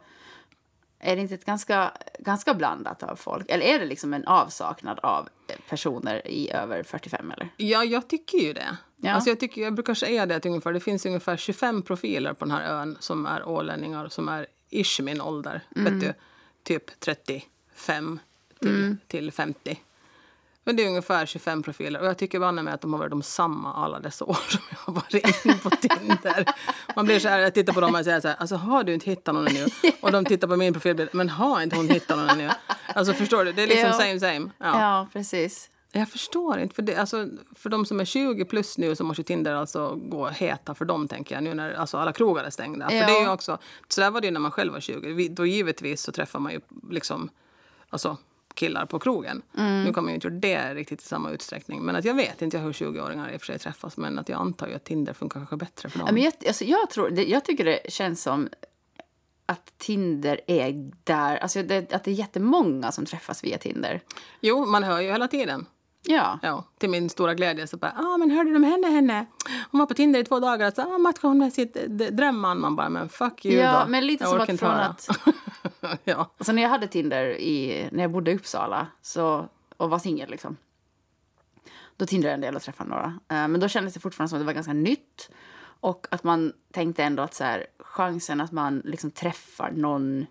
är det inte ett ganska, ganska blandat av folk? Eller är det liksom en avsaknad av personer i över 45 eller? Ja, jag tycker ju det. Ja. Alltså jag, tycker, jag brukar säga det att ungefär, det finns ungefär 25 profiler på den här ön som är ålänningar som är ish min ålder. Vet du, typ 35 till, till 50. Men det är ungefär 25 profiler. Och jag tycker banne med att de har varit de samma alla dessa år som jag har varit inne på Tinder. Man blir så här, jag tittar på dem och säger så här, alltså har du inte hittat någon ännu? Och de tittar på min profilbild, men har inte hon hittat någon ännu? Alltså förstår du, det är liksom Ja. same same. Ja, precis. Jag förstår inte. För, det, alltså, för de som är 20 plus nu så måste Tinder alltså gå heta för dem, tänker jag. Nu när alltså, alla krogar är stängda. För Ja. det är också, så där var det när man själv var 20. Vi, då givetvis så träffar man ju liksom, alltså, killar på krogen. Mm. Nu kan man ju inte göra det riktigt i samma utsträckning. Men att jag vet inte hur 20-åringar i och för sig träffas. Men att jag antar ju att Tinder funkar kanske bättre för dem. Ja, men jag, alltså, jag, tror, jag tycker det känns som att Tinder är där, alltså det, att det är jättemånga som träffas via Tinder. Jo, man hör ju hela tiden. Ja. Ja, till min stora glädje så bara, ah, men hörde du om henne, henne? Hon var på Tinder i två dagar, så ah, matchade hon med sitt d- drömman. Man bara, men fuck you Ja, då. men lite Jag som orkar att inte från höra. att- ja. Alltså när jag hade Tinder i, när jag bodde i Uppsala så, och var singel liksom. Då tindrade jag en del och träffade några. Eh, Men då kändes det fortfarande som att det var ganska nytt. Och att man tänkte ändå att så här, chansen att man liksom träffar någon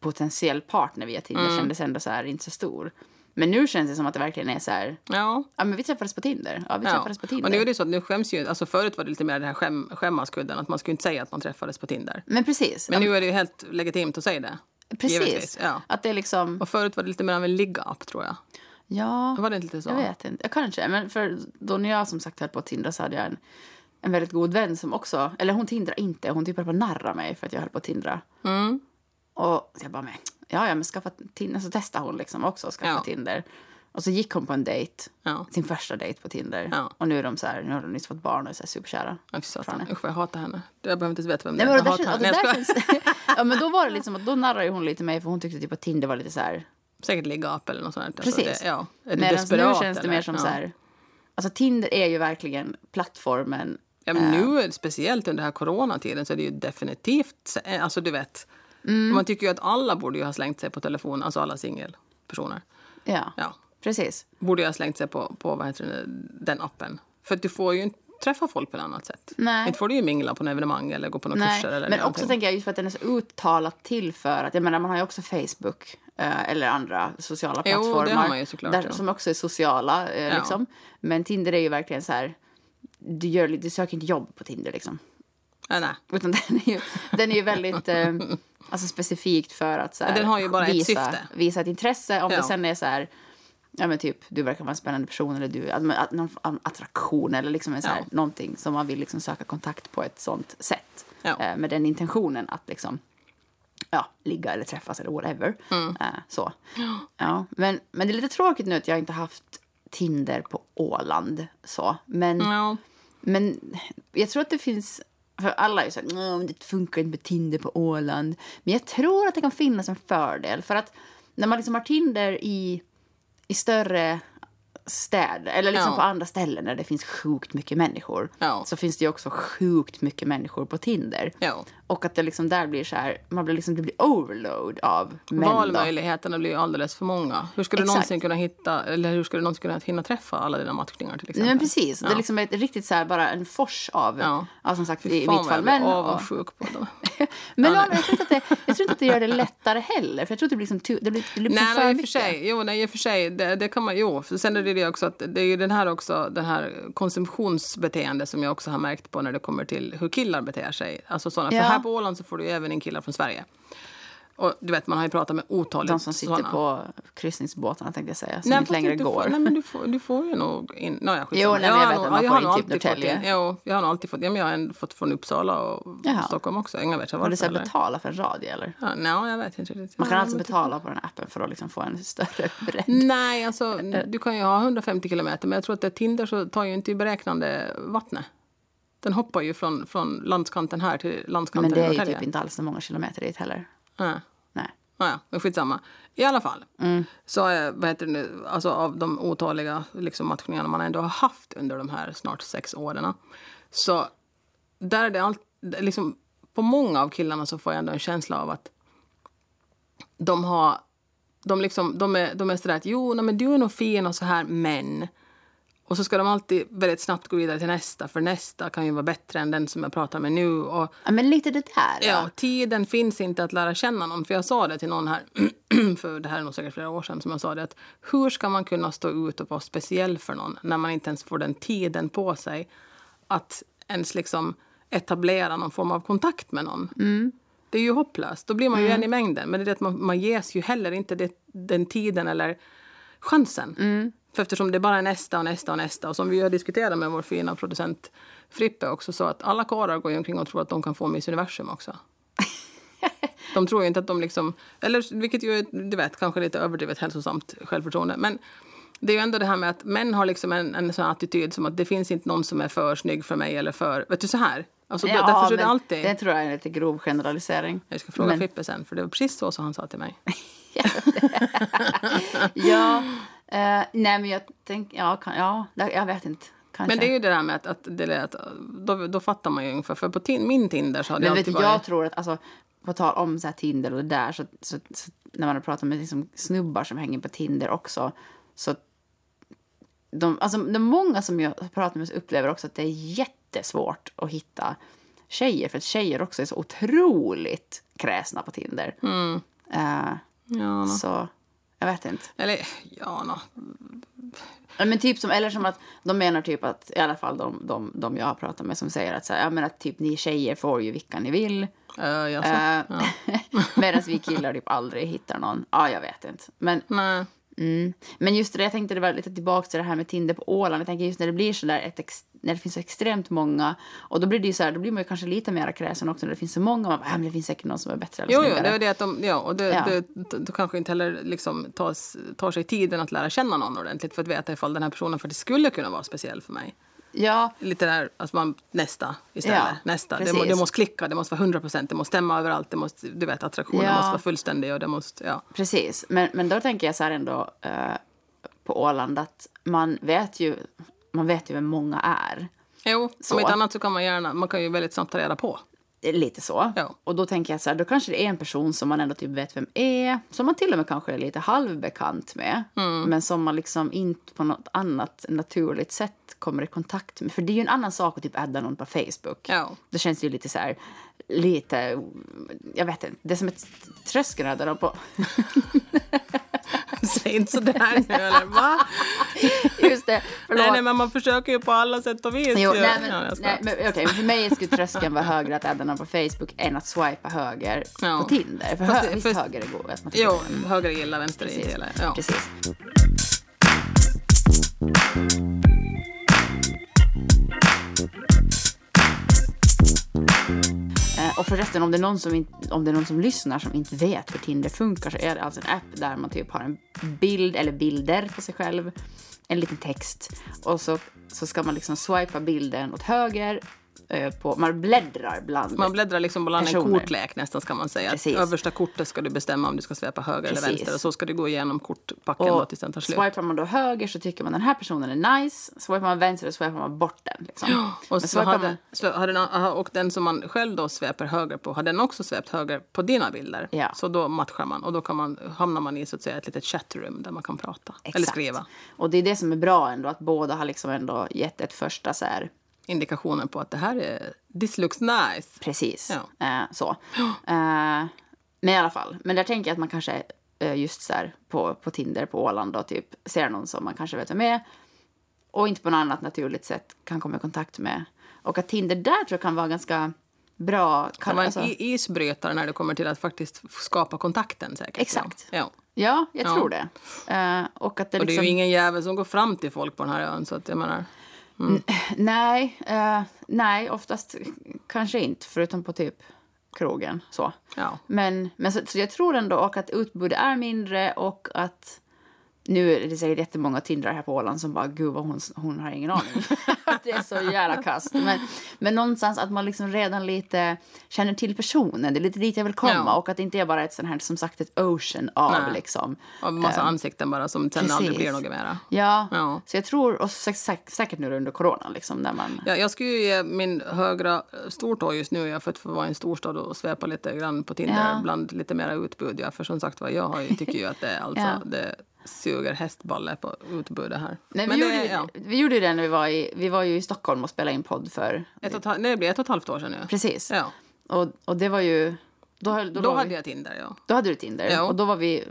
potentiell partner via Tinder Mm. kändes ändå så här inte så stor. Men nu känns det som att det verkligen är så här, ja. ja men vi träffades på Tinder. Ja, vi Ja. träffades på Tinder. Och nu är det så att nu skäms ju, alltså förut var det lite mer det här skäm, skämmaskudden, att man skulle inte säga att man träffades på Tinder. Men precis. Men nu är det ju helt legitimt att säga det. precis. givetvis, ja. Att det är liksom, Och förut var det lite mer av en ligga-app tror jag. ja. Var det inte lite så? Jag vet inte. Jag kanske. Men för då när jag som sagt höll på Tinder så hade jag en, en väldigt god vän som också... Eller hon tindrar inte. Hon typ höll på att narra mig för att jag höll på att tindra. Mm. Och jag bara, men, ja, ja, men skaffa Tinder. Så testade hon liksom också skaffa Ja. Tinder. Och så gick hon på en dejt. Ja. Sin första dejt på Tinder. Ja. Och nu är de så här, nu har de nyss fått barn och är så här superkära. Usch jag hatar henne. Jag behöver inte ens veta vem det är. Jag hatar henne. jag ja, men då var det liksom då narrade hon lite mig för hon tyckte typ att Tinder var lite så här. Säkert ligga-app eller något sånt. Alltså, Precis. det, ja. Är du Medan nu desperat, känns det eller? mer som ja. så här. Alltså Tinder är ju verkligen plattformen. Ja, men nu, speciellt under den här coronatiden, så är det ju definitivt... Alltså, du vet, Mm. Man tycker ju att alla borde ju ha slängt sig på telefon, alltså alla singelpersoner. Ja, Ja, precis. borde ju ha slängt sig på, på vad heter det, den appen. För du får ju inte träffa folk på ett annat sätt. Nej. Inte får du ju mingla på en evenemang eller gå på några kurser. Eller men någonting. också tänker jag just för att den är så uttalat till för att, jag menar man har ju också Facebook eh, eller andra sociala Jo, det plattformar. såklart, där, ja. Som också är sociala eh, Ja. liksom. Men Tinder är ju verkligen så här, du, gör, du söker inte jobb på Tinder liksom. Nej. Utan den är ju, den är ju väldigt eh, alltså specifikt för att så här, visa, visa ett intresse. Om Ja. det sen är så här, ja men typ du verkar vara en spännande person eller du, att- någon attraktion eller liksom en så här, Ja. någonting som man vill liksom söka kontakt på ett sånt sätt. Ja. Eh, med den intentionen att liksom ja, ligga eller träffas eller whatever. Mm. Eh, så. Ja, men, men det är lite tråkigt nu att jag inte haft Tinder på Åland. Så. Men, Ja. men jag tror att det finns... För alla är så här, "Nå, det funkar inte med Tinder på Åland. Men jag tror att det kan finnas en fördel. För att när man liksom har Tinder i, i större städer, eller liksom Ja. på andra ställen där det finns sjukt mycket människor, Ja. så finns det också sjukt mycket människor på Tinder. Ja. Och att det liksom där blir så här, man blir liksom, det blir overload av män. Valmöjligheterna blir alldeles för många. Hur ska du Exakt. någonsin kunna hitta, eller hur ska du någonsin kunna hinna träffa alla dina matchningar till exempel? Nej, men precis. Det är Ja. liksom ett, riktigt så här, bara en fors av, Ja. ja. som sagt, Fy i mitt fall män. Och, avundsjuk på dem. men Ja, ja, jag, tror inte att det, jag tror inte att det gör det lättare heller. För jag tror att det blir, liksom, tu- det blir, det blir Nej, för nej, för sig. Jo, nej, i och för sig. Det, det kan man, jo. Sen är det det också att det är ju den här också, den här konsumtionsbeteende som jag också har märkt på när det kommer till hur killar beter sig. Alltså såna, Ja. För här på Åland så får du även in killar från Sverige. Och du vet, man har ju pratat med otaliga De som sitter såna. på kryssningsbåtarna tänkte jag säga, som Nej, inte längre du går. Får, nej, men du får, du får ju nog in... No, ja, Jo, nej, jag har vet nog- att man jag får in typ Norrtälje. Jo, jag har nog alltid fått... Ja, men jag har fått från Uppsala och Jaha. Stockholm också. Ingen vet jag Har du så betala för en radie eller? Ja, nej, jag vet inte riktigt. Man kan alltså jag vet betala på den här appen för att liksom få en större bredd. Nej, alltså du kan ju ha 150 kilometer men jag tror att det Tinder så tar ju inte i beräknande vattnet. Den hoppar ju från, från landskanten här till landskanten Men det är ju typ inte alls så många kilometer dit heller. Nej. Nej. Ah, ja, men skitsamma. I alla fall. Mm. Så är, vad heter det nu, alltså av de otaliga liksom, matchningarna man ändå har haft under de här snart sex åren. Så där är det allt, liksom, på många av killarna så får jag ändå en känsla av att de har, de liksom, de är, de är sådär att jo, nej, men du är nog fin och så här, men. Och så ska de alltid väldigt snabbt gå vidare till nästa, för nästa kan ju vara bättre än den som jag pratar med nu. Och, Ja, men lite det där. Ja, tiden finns inte att lära känna någon. För jag sa det till någon här, för det här är nog säkert flera år sedan, som jag sa det att hur ska man kunna stå ut och vara speciell för någon när man inte ens får den tiden på sig att ens liksom etablera någon form av kontakt med någon. Det är ju hopplöst. Då blir man ju en i mängden. Men det är att man, man ges ju heller inte det, den tiden eller chansen. För eftersom det bara är nästa och nästa och nästa. Och som vi har diskuterat med vår fina producent Frippe också. Så att alla karlar går ju omkring och tror att de kan få Miss Universum också. De tror ju inte att de liksom... Eller vilket ju är, du vet, kanske lite överdrivet hälsosamt självförtroende. Men det är ju ändå det här med att män har liksom en, en sån attityd som att det finns inte någon som är för snygg för mig eller för... Vet du så här? Alltså, ja, därför är det alltid... Det tror jag är en lite grov generalisering. Jag ska fråga Men- Frippe sen, för det var precis så som han sa till mig. Ja, nej men jag tänker, ja, kan, ja, jag vet inte. Kanske. Men det är ju det där med att, att, det är att då, då fattar man ju ungefär. För på tin, min Tinder så hade Men jag vet alltid jag varit... tror att, alltså, på tal om så här Tinder och det där, så, så, så när man har pratat med liksom, snubbar som hänger på Tinder också, så de, alltså, de många som jag har pratat med upplever också att det är jättesvårt att hitta tjejer, för att tjejer också är så otroligt kräsna på Tinder. Mm. Eh, Ja, så, jag vet inte. Eller, ja, no. Ja, Men typ som, eller som att de menar typ att, i alla fall de, de, de jag har pratat med som säger att, så här, ja, men att typ ni tjejer får ju vilka ni vill. Uh, jag så, Eh, ja. Medan vi killar typ aldrig hittar någon. Ja, jag vet inte. Men, Nej. Mm. men just det, jag tänkte det var lite tillbaka till det här med Tinder på Åland. Jag tänker just när det blir så där, ex, när det finns så extremt många. Och då blir det ju så här, då blir man ju kanske lite mer kräsen också när det finns så många. Man bara, äh, men det finns säkert någon som är bättre eller Jo, jo, det är det att de, ja, och det, Ja. det, då kanske inte heller liksom tas, tar sig tiden att lära känna någon ordentligt för att veta ifall den här personen faktiskt skulle kunna vara speciell för mig. Ja, Lite där, alltså man, nästa istället. Ja, nästa. Det, må, det måste klicka, det måste vara 100 procent, det måste stämma överallt, det måste, du vet, attraktionen Ja. måste vara fullständig och det måste, ja. Precis, men, men då tänker jag så här ändå eh, på Åland att man vet ju, man vet ju vem många är. Jo, Så. om inte annat så kan man gärna, man kan ju väldigt snabbt ta reda på. Lite så. Ja. Och då tänker jag så här, då kanske det är en person som man ändå typ vet vem är, som man till och med kanske är lite halvbekant med, Mm. men som man liksom inte på något annat naturligt sätt kommer i kontakt med. För det är ju en annan sak att typ adda någon på Facebook. Ja. Det känns ju lite så här, lite, jag vet inte, det är som ett tröskel att adda någon på. Säg inte sådär nu, eller va? Just det, förlåt. Nej, nej, men man försöker ju på alla sätt och vis. Jo, ju. nej, men, ja, nej, men, men för mig skulle tröskeln vara högre att adda någon på Facebook än att swipa höger Ja. på Tinder. För Fast hö, visst höger är god. att man tycker Jo, höger gillar, vänster inte gillar. Ja. Precis. Och förresten, om det, är någon som inte, om det är någon som lyssnar som inte vet hur Tinder funkar så är det alltså en app där man typ har en bild eller bilder på sig själv, en liten text. Och så, så ska man liksom swipa bilden åt höger på, man bläddrar bland Man bläddrar liksom bland en Personer. kortlek nästan ska man säga. Precis. Översta kortet ska du bestämma om du ska svepa höger eller Precis. vänster och så ska du gå igenom kortpacken då tills den tar slut. swipar man då höger så tycker man den här personen är nice. Swipar man vänster så swipar man bort den. Liksom. Och, Men så hade, man, hade den, och den som man själv då sveper höger på, har den också svept höger på dina bilder? Ja. Så då matchar man och då kan man, hamnar man i så att säga ett litet chatroom där man kan prata eller Exakt. skriva. Och det är det som är bra ändå, att båda har liksom ändå gett ett första så här, Indikationer på att det här är, this looks nice. precis. Ja. Eh, så. Eh, men i alla fall, men där tänker jag att man kanske eh, just så här på, på Tinder på Åland då typ ser någon som man kanske vet vem är och inte på något annat naturligt sätt kan komma i kontakt med. Och att Tinder där tror jag kan vara ganska bra. Kan, var en alltså, i- isbrytare när det kommer till att faktiskt skapa kontakten säkert. Exakt. Ja. ja, jag Ja. tror det. Eh, och att det Och det är liksom... ju ingen jävel som går fram till folk på den här ön så att jag menar. Nej, eh, nej, oftast kanske inte, förutom på typ krogen. Så. Ja. Men, men så, så jag tror ändå och att utbudet är mindre och att nu är det säkert jättemånga tindrar här på Åland som bara gud vad hon, hon har ingen aning. Att det är så jävla kast. Men, men någonstans att man liksom redan lite känner till personen. Det är lite dit jag vill komma. Ja. Och att det inte är bara ett sånt här som sagt ett ocean av Nej. liksom. Och massa ansikten bara som sen aldrig precis. blir något mera. Ja, Ja. så jag tror, och sä- sä- säkert nu under corona liksom när man Ja, jag skulle ju ge min högra stortå just nu ja, för att få vara i en storstad och svepa lite grann på Tinder Ja. bland lite mera utbud. Ja. För som sagt var, jag har ju, tycker ju att det, är alltså, det suger hästballe på utbudet här. Nej, vi, Men gjorde, det, ja, vi gjorde det när vi var i, vi var ju i Stockholm och spelade in podd för... ett och, nej, det blir ett och ett halvt år sedan nu. Precis. Ja. Och, och det var ju... Då, då, Då hade vi, jag Tinder, ja. då hade du Tinder. Ja. Och då var vi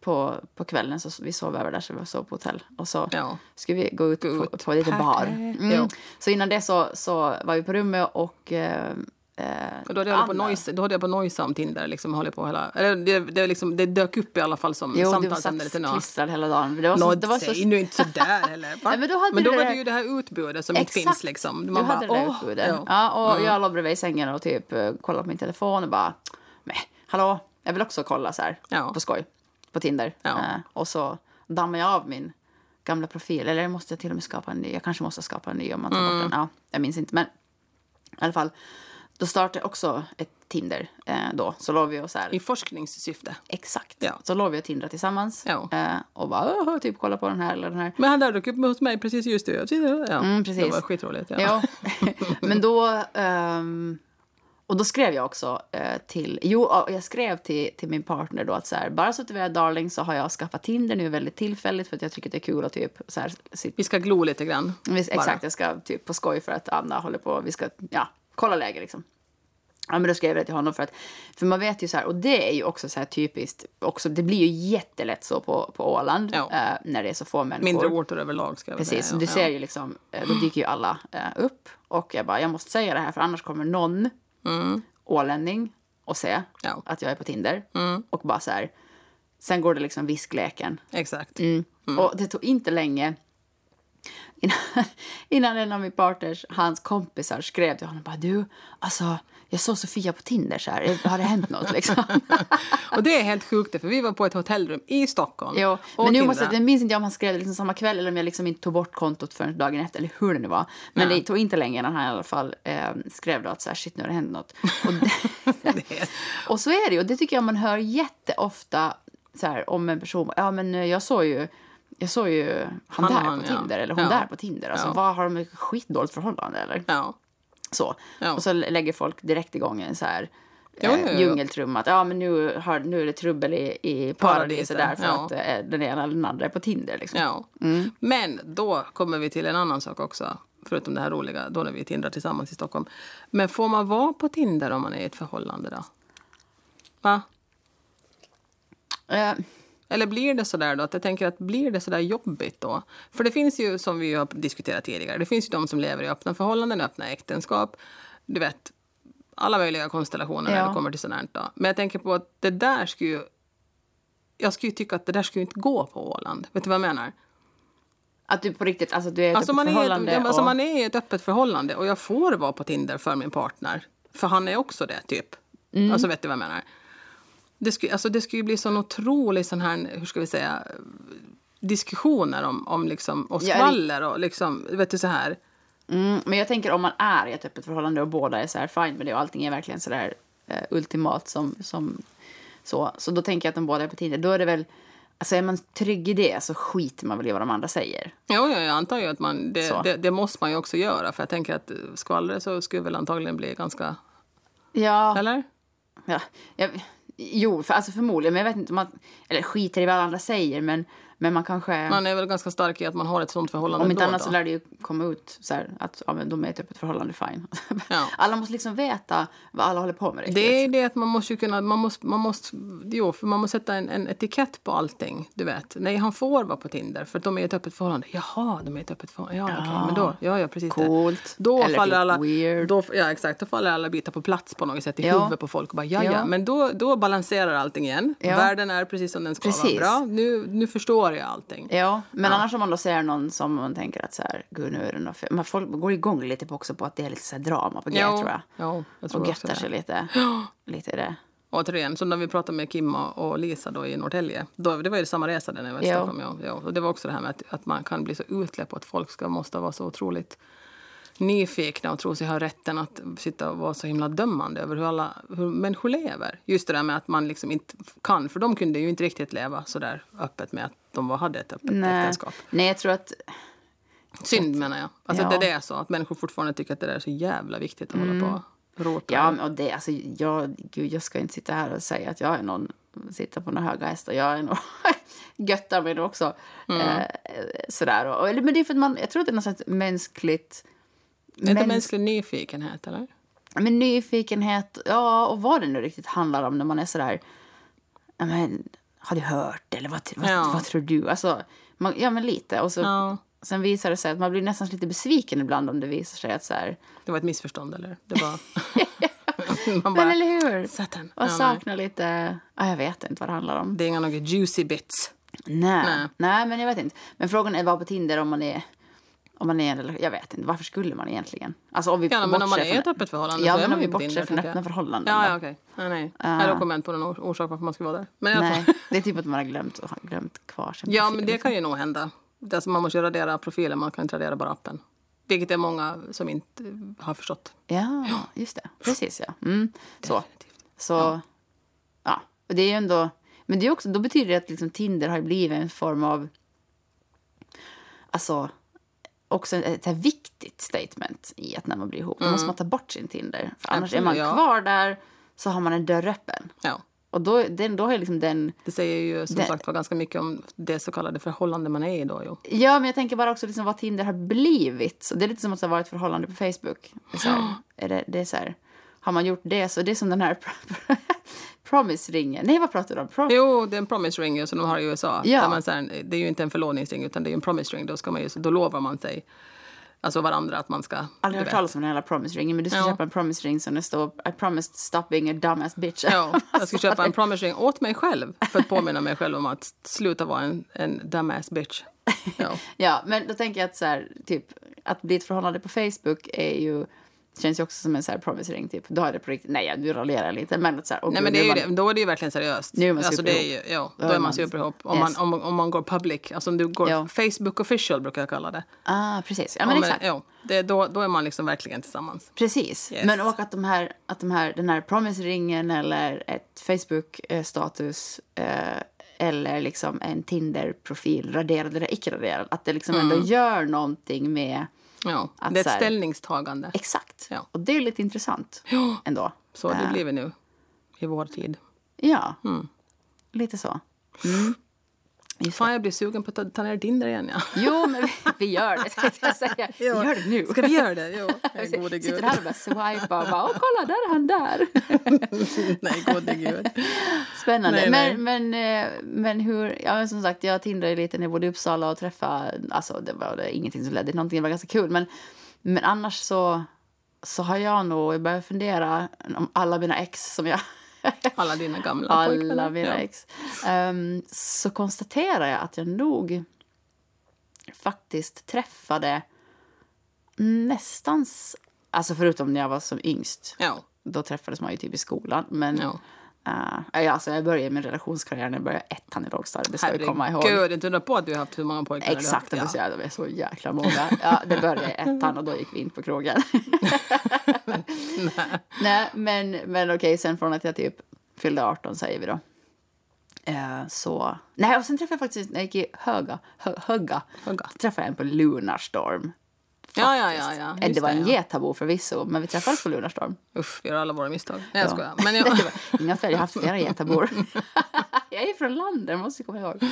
på, på kvällen, så vi sov över där, så vi sov på hotell. Och så Ja. skulle vi gå ut, Gå på, ut. på lite bar. Mm. Ja. Så innan det så, så var vi på rummet och... Eh, eh, Och då hade jag hållit på noise, då hade jag på noise om Tinder. Liksom, hållit på hela, eller det, det, liksom, det dök upp i alla fall som Jo, du samtalsämne satt klistrad hela dagen. Det var så, Nå, det var så, säg nu inte sådär heller. Va? Nej, men då hade men då du var det- det ju det här utbudet som inte Exakt. finns. Liksom. Du Man hade bara, det där utbudet. ja. Ja. och jag låg bredvid i sängen och typ eh, kollade på min telefon och bara, men hallå, jag vill också kolla så här Ja. på skoj på Tinder. Ja. Eh, och så dammar jag av min gamla profil. Eller måste jag till och med skapa en ny? Jag kanske måste skapa en ny om man tar Mm. bort den. Ja, jag minns inte. Men alla fall, då startade jag också ett Tinder eh, då. Så låg vi och så här, I forskningssyfte. exakt. Ja. Så låg vi och Tindra tillsammans. Ja. Eh, och bara, "Åh, typ kolla på den här eller den här. Men han där dök upp hos mig precis just det. Ja, Mm, precis. Det var skitroligt. Ja. Men då... ehm, och då skrev jag också eh, till... Jo, ja, jag skrev till, till min partner då att så här, bara så att du är darling så har jag skaffat Tinder nu väldigt tillfälligt för att jag tycker det är kul att typ så här, sitta Vi ska glo lite grann. Bara. exakt, jag ska typ på skoj för att Anna håller på. Vi ska ja, kolla läge liksom. Ja, men då skrev jag det till honom för att för man vet ju så här och det är ju också så här typiskt också. Det blir ju jättelätt så på, på Åland Ja. eh, när det är så få människor. Mindre orter överlag ska jag Precis, säga. du ja. ser ju liksom, eh, då dyker ju alla eh, upp och jag bara, jag måste säga det här för annars kommer någon ålänning och se Mm. Ja. Mm. att jag är på Tinder och bara så här. Sen går det liksom viskleken. Exakt. Mm. Och det tog inte länge innan, innan en av min partners, hans kompisar, skrev till honom bara du, alltså jag såg Sofia på Tinder så här, har det hänt något liksom? Och det är helt sjukt, för vi var på ett hotellrum i Stockholm. jo, men nu måste jag, minns inte om han skrev det liksom samma kväll eller om jag liksom inte tog bort kontot förrän dagen efter eller hur det nu var. Men Ja. det tog inte länge innan han i alla fall eh, skrev då att så här, shit nu har det hänt något. Och, det, och så är det ju, och det tycker jag man hör jätteofta så här, om en person, ja men eh, jag såg ju jag såg ju han, Han där han, på ja. Tinder, eller hon Ja. där på Tinder. Alltså, Ja. vad Har de ett skitdåligt förhållande eller? Ja. Så. Ja. Och så lägger folk direkt igång en så här eh, djungeltrumma. Att ja, men nu, har, nu är det trubbel i, i paradiset där för ja. att eh, den ena eller den andra är på Tinder. Liksom. Ja. Men då kommer vi till en annan sak också. Förutom det här roliga, då när vi tindrar tillsammans i Stockholm. Men får man vara på Tinder om man är i ett förhållande då? Va? Eh, Eller blir det så där då? Att jag tänker att blir det så där jobbigt då? För det finns ju, som vi har diskuterat tidigare, det finns ju de som lever i öppna förhållanden, öppna äktenskap. Du vet, alla möjliga konstellationer när Ja. det kommer till sånt här då. Men jag tänker på att det där skulle ju... Jag skulle ju tycka att det där skulle inte gå på Åland. Vet du vad jag menar? att du på riktigt, alltså du är i ett Alltså öppet är, förhållande. ett, alltså och, man är i ett öppet förhållande och jag får vara på Tinder för min partner. För han är också det, typ. Mm. Alltså vet du vad jag menar? Det skulle, alltså, det skulle ju bli sån otrolig sån här, hur ska vi säga, diskussioner om, om liksom, och skvaller och liksom, vet du så här. mm, men jag tänker om man är i ett öppet förhållande och båda är så här fine med det och allting är verkligen så där eh, ultimat som, som så. Så då tänker jag att de båda är på Tinder. Då är det väl, alltså är man trygg i det så skiter man väl i vad de andra säger. Jo, ja, jag antar ju att man, det, det, det måste man ju också göra. För jag tänker att skvallre så skulle väl antagligen bli ganska, Ja, eller? Ja, jag, jo, för, alltså förmodligen. Men jag vet inte om man... Eller skiter i vad alla andra säger, men, men man kanske... Man är väl ganska stark i att man har ett sånt förhållande om inte då, annat då. så lär det ju komma ut så här, att ja, men de är i ett öppet förhållande, fine. Ja. Alla måste liksom veta vad alla håller på med. Riktigt. Det är det att man måste kunna, man måste, man måste, jo, för man måste sätta en, en etikett på allting. Du vet, nej han får vara på Tinder för att de är ett öppet förhållande. Jaha, de är ett öppet förhållande. Ja, okej, men då, ja, ja precis det. Coolt. Då Eller faller typ alla, weird. Då, ja exakt, då faller alla bitar på plats på något sätt i Ja. huvudet på folk och bara ja, ja, Ja. men då, då balanserar allting igen. Ja. Världen är precis som den ska Precis. vara. Bra, nu, nu förstår jag allting. Ja, men annars om man då ser någon som man tänker att så här, gud nu är det något fel. Men folk går igång lite på också på att det är lite så drama på G tror jag. jo, jag tror och göttar sig lite. Lite i det. Återigen, som när vi pratade med Kim och Lisa då i Norrtälje. Då, det var ju samma resa där när jag var i Ja. Stockholm. Ja, ja. Och det var också det här med att, att man kan bli så utledd på att folk ska, måste vara så otroligt nyfikna och tro sig ha rätten att sitta och vara så himla dömande över hur, alla, hur människor lever. Just det där med att man liksom inte kan, för de kunde ju inte riktigt leva så där öppet med att de var, hade ett öppet Nej. äktenskap. Nej, jag tror att... Synd menar jag. Alltså Ja. det är så att människor fortfarande tycker att det där är så jävla viktigt att hålla på och ropa. Ja, och det, alltså, jag, gud, jag ska inte sitta här och säga att jag är någon, sitter på några höga hästar. Jag är nog göttar mig nog också. Eh, sådär. Och, eller, men det är för att man, jag tror att det är något slags mänskligt... Är inte mäns- mänsklig nyfikenhet eller? Men nyfikenhet, ja, och vad det nu riktigt handlar om när man är sådär... Ja, men, har du hört? Eller vad, vad, Ja. vad tror du? Alltså, man, ja, men lite. Och så, Ja. Sen visar det sig att man blir nästan lite besviken ibland om det visar sig att så här... Det var ett missförstånd, eller? Det var... Man Men bara... eller hur? Satan. Och Ja, nej. saknar lite... Ja, jag vet inte vad det handlar om. Det är inga några juicy bits. Nej. Nej. Nej, men jag vet inte. Men frågan är vad på Tinder om man är... Om man är en relation. Jag vet inte. Varför skulle man egentligen? Alltså om vi Ja, men om man är i ett öppet förhållande Ja, så är man om ju vi på bortser från öppna förhållanden. Ja, ja okej. Nej, nej. Ah. Nej, kommer jag inte på någon or- orsak varför man ska vara där. Men Nej, det är typ att man har glömt, glömt kvar sin Ja, profil, men det liksom. kan ju nog hända. Det är alltså, man måste ju radera profilen, man kan inte radera bara appen. Vilket är många som inte har förstått. Ja, just det. Precis, ja. Mm. Så. Så, ja. ja. Det är ju ändå... Men det är också, då betyder det att liksom Tinder har blivit en form av... Alltså, också ett, ett viktigt statement i att när man blir ihop. Då måste man ta bort sin Tinder. För annars Absolut, är man ja. kvar där så har man en dörr öppen. Ja. Och då, den, då har liksom den... Det säger ju som Det- sagt var ganska mycket om det så kallade förhållande man är i då. Jo. Ja, men jag tänker bara också liksom vad Tinder har blivit. Så det är lite som att det har varit förhållande på Facebook. Det är så här, är det, det är så här, har man gjort det så det är som den här promise-ringen. Nej, vad pratar du om? Prom- Jo, det är en promise ring som de har i USA. Ja. Där man, så här, det är ju inte en förlovningsring utan det är en promise ring. Då, ska man ju, då lovar man sig, alltså varandra, att man ska... aldrig hört talas om den här promise-ringen, men du ska Ja. köpa en promise-ring som det står I promised stop being a dumbass bitch. Ja, jag ska köpa en promise ring åt mig själv för att påminna mig själv om att sluta vara en, en dumbass bitch. Ja. Ja, men då tänker jag att så här, typ, att bli ett förhållande på Facebook är ju känns ju också som en så här promise-ring. Typ. Då är det på riktigt. Nej, du raljerar lite. Men att så här, åh, Nej, men det är ju man- det, då är det ju verkligen seriöst. Nu är man alltså, det är ju, ja, då, är man superihop. Om, Yes. man, om, om man går public, alltså om du går Ja. Facebook official brukar jag kalla det. Ah, precis. Ja, men Om, exakt. ja, det, då, då är man liksom verkligen tillsammans. Precis. Yes. Men och att, de här, att de här, den här promise-ringen eller ett Facebook-status eh, eller liksom en Tinder-profil, raderad eller icke raderad, att det liksom ändå gör någonting med... Ja, Att det är ett här- ställningstagande. Exakt. Ja. Och det är lite intressant Ja. ändå. Så det Eh, blir vi nu i vår tid. Ja, Mm. lite så. Mm. Just Fan, jag blir sugen på att ta, ner Tinder igen. Ja. Jo, men vi, vi gör det. Ska jag säga. Vi gör det nu. Ska vi göra det? Jo, gode sitter gud. här och bara swipar och bara, åh kolla där är han där. nej, gode gud. Spännande. Nej, nej. Men, men, eh, men hur, ja som sagt, jag tindrade lite när jag bodde i Uppsala och träffade, alltså det var det, ingenting som ledde till någonting, det var ganska kul. Men, men annars så, så har jag nog, jag börjar fundera om alla mina ex som jag Alla dina gamla alla pojkvänner. mina Ja. ex. Ehm, så konstaterar jag att jag nog faktiskt träffade nästan... Alltså förutom när jag var som yngst. Ja. Då träffades man ju typ i skolan. Men Ja. Ja, alltså jag började min relationskarriär när jag började ettan i lågstadiet. Det ska vi komma ihåg. Herregud, inte undra på att du har haft hur många pojkvänner Exakt, du har haft. jävla- det var så jäkla många. Ja, det började i ettan och då gick vi in på krogen. Nej, men, men okej, sen från att jag typ fyllde 18 säger vi då. Eh, så... Nej, och sen träffade jag faktiskt, när jag gick i Höga, hö, Höga, Höga. träffade jag en på Lunarstorm. Ja, ja, ja. ja. Eh, Just det var en ja. getabo förvisso, men vi träffades på Lunarstorm. Uff, vi gör alla våra misstag. Nej, jag Ja. skojar. Men jag, Inga fel, jag har haft flera getabor. jag är från landet, måste komma ihåg.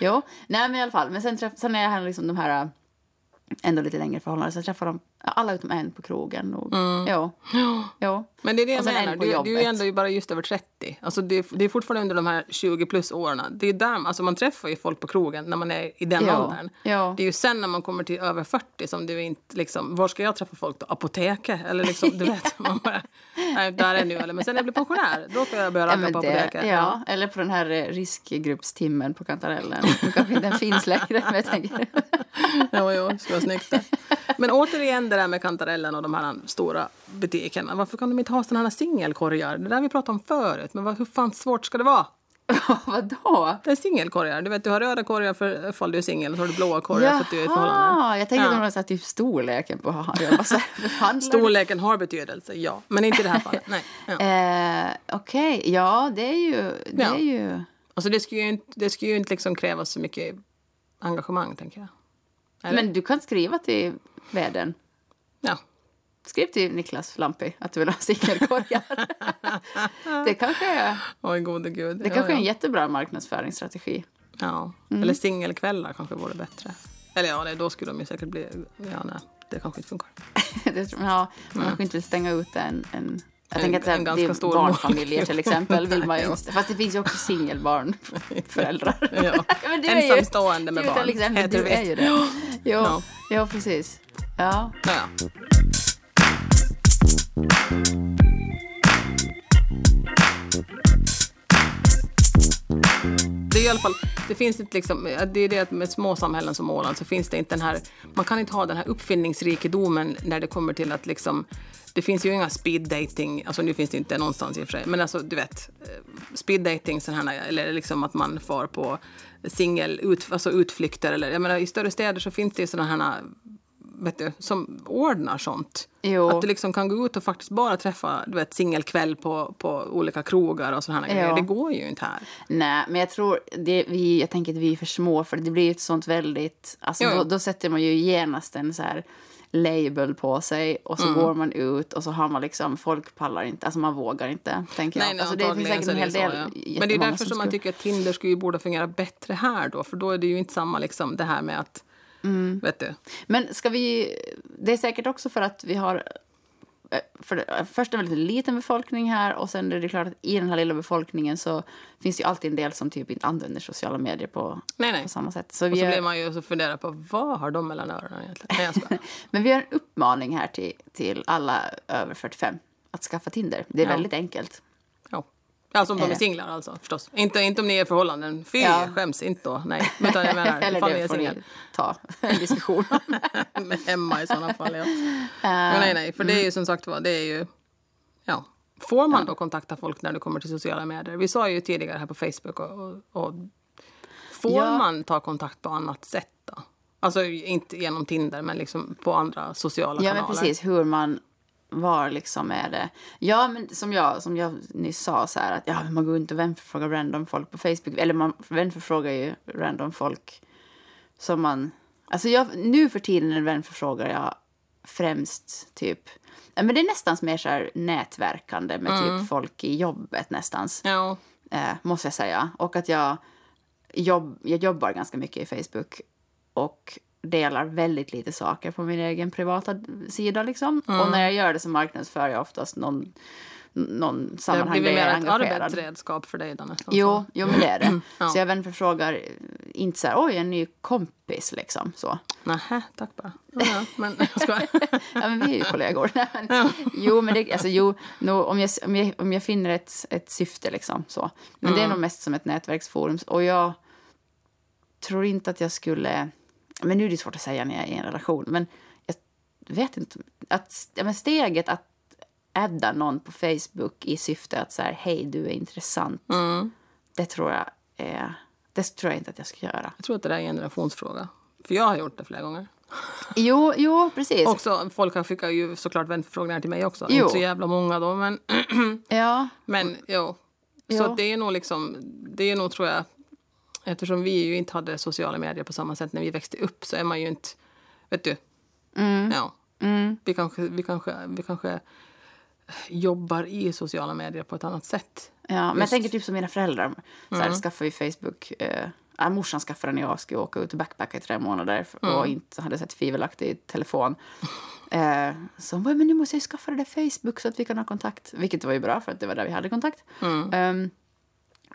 Jo, nej men i alla fall. Men sen, träff, sen är jag här liksom de här ändå lite längre förhållanden. Så jag träffar dem, alla utom en på krogen. Och, Jo, jo. Men det är det jag menar. Du, du är ändå bara just över 30. Alltså det, är, det är fortfarande under de här 20 plus åren. Det är där, alltså man träffar ju folk på krogen när man är i den Ja, åldern. ja. Det är ju sen när man kommer till över 40 som du inte liksom, var ska jag träffa folk då? Apoteket? Eller liksom, du vet, man bara, nej, där är nu eller men sen jag blir pensionär, då kan jag börja Ja, ragga på apoteket. ja, eller på den här eh, riskgruppstimmen på Kantarellen. Nu kanske inte den finns längre, men jag tänker... Jo, jo, det skulle vara snyggt. Men återigen det där med kantarellen och de här stora butikerna. Varför kan de inte ha sådana här singelkorgar? Det där vi pratade om förut. Men vad, hur fan svårt ska det vara? Vadå? Det är singelkorgar. Du vet, du har röda korgar för ifall du är singel och så har du blåa korgar för att du är i förhållande. Jaha, jag tänkte Ja. att de typ storleken på... Det- Storleken har betydelse, ja. Men inte i det här fallet. Nej. Ja. Eh, Okej, ja det är ju... Det Ja. är ju... Alltså, det skulle ju inte, det skulle ju inte liksom krävas så mycket engagemang, tänker jag. Eller? Men du kan skriva till vdn. Ja. Skriv till Niklas Lampi att du vill ha singelkorgar. det kanske är, Oj, gode gud. det ja, kanske är ja. en jättebra marknadsföringsstrategi. Ja, Mm. eller singelkvällar kanske vore bättre. Eller ja, nej, då skulle de ju säkert bli... Ja, nej, det kanske inte funkar. det, ja, man kanske inte vill stänga ut en... en jag En- tänker att det, är- är barnfamiljer till exempel. Vill man ju, inte- fast det finns ju också singelbarnföräldrar. Ja. men du är ju- Ensamstående med du barn. Heter du är ju det. Jo, Ja. ja, precis. Ja, ja. Det är i alla fall, det finns inte liksom, det är det att med små samhällen som Åland så finns det inte den här, man kan inte ha den här uppfinningsrikedomen när det kommer till att liksom, det finns ju inga speed dating, alltså nu finns det inte någonstans i och för sig, men alltså du vet, eh, speed dating sån här, eller liksom att man far på singel, ut, alltså utflykter eller, jag menar i större städer så finns det ju sådana här vet du, som ordnar sånt. Jo. Att du liksom kan gå ut och faktiskt bara träffa du vet, singelkväll på, på olika krogar och sådana grejer. Det går ju inte här. Nej, men jag tror det, vi, jag tänker att vi är för små för det blir ett sånt väldigt, alltså då, då sätter man ju genast en så här label på sig och Mm. så går man ut och så har man liksom, folk pallar inte, alltså man vågar inte, tänker jag. Nej, nej, alltså det finns säkert en hel del, så, ja. Men det är därför som man skulle- tycker att Tinder skulle ju borde fungera bättre här då. För då är det ju inte samma liksom det här med att, Mm. vet du. Men ska vi... Det är säkert också för att vi har... eh, För det, först en väldigt liten befolkning här och sen är det klart att i den här lilla befolkningen så finns det ju alltid en del som typ inte använder sociala medier på, Nej, nej. på samma sätt. Så Och så är, blir man ju så funderar på vad har de mellan öronen egentligen? Nej. Men vi har en uppmaning här till, till alla över 45 att skaffa Tinder. Det är Ja. väldigt enkelt. Ja. Alltså om de är Eh. singlar alltså förstås. Inte, inte om ni är i förhållanden. Fy, Ja. skäms inte då. Nej. Utan jag menar, Eller det är får ni ta en diskussion. Med Emma i sådana fall, ja. Men nej, nej, för det är mm. ju som sagt var, det är ju... Ja. Får man då kontakta folk när du kommer till sociala medier? Vi sa ju tidigare här på Facebook och... och, får Ja. man ta kontakt på annat sätt då? Alltså inte genom Tinder, men liksom på andra sociala Ja, kanaler. men precis. Hur man var liksom är det. Ja, men som jag, som jag nyss sa så här att ja, man går inte och vänförfrågar random folk på Facebook. Eller man vänförfrågar ju random folk som man... Alltså jag, nu för tiden vänförfrågar jag främst typ... ja, Men det är nästan mer så här nätverkande med typ folk i jobbet nästan. Ja, Eh, måste jag säga. Och att jag, jobb, jag jobbar ganska mycket i Facebook och delar väldigt lite saker på min egen privata sida. Liksom. Och när jag gör det så marknadsför jag oftast någon, någon det sammanhang blir där jag är mer ett engagerad. arbetsredskap för dig då nästan. Jo, jo, men det är det. Ja. Så jag vänförfrågar inte så här, oj, en ny kompis liksom. Så. Nähä, tack bara. Ja, men jag skojar. Ja, men vi är ju kollegor. Nej, men, jo, men det, alltså, jo, no, om, jag, om, jag, om jag finner ett, ett syfte liksom så. Men det är nog mest som ett nätverksforum. Och jag tror inte att jag skulle... Men nu är det svårt att säga när jag är i en relation. Men jag vet inte. Att, ja, men steget att adda någon på Facebook i syfte att så här, hej, du är intressant. Det tror jag är... Det tror jag inte att jag ska göra. Jag tror att det är en generationsfråga. För jag har gjort det flera gånger. Jo, jo precis. Också, folk har skickat ju såklart vänförfrågningar till mig också. Jo. Inte så jävla många då, men, Ja, men jo. Jo. Så att det är nog liksom, det är nog tror jag, eftersom vi ju inte hade sociala medier på samma sätt när vi växte upp så är man ju inte, vet du, ja. Vi, kanske, vi, kanske, vi kanske jobbar i sociala medier på ett annat sätt. Ja, men jag Just. tänker typ som mina föräldrar. Så här, Mm. skaffade ju Facebook. Eh, ja, morsan skaffade den när jag skulle åka ut och backpacka i tre månader f- Mm. och inte hade sett tvivelaktig telefon. Eh, så hon bara, men nu måste jag skaffa det där Facebook så att vi kan ha kontakt. Vilket var ju bra för att det var där vi hade kontakt. Mm. Ehm,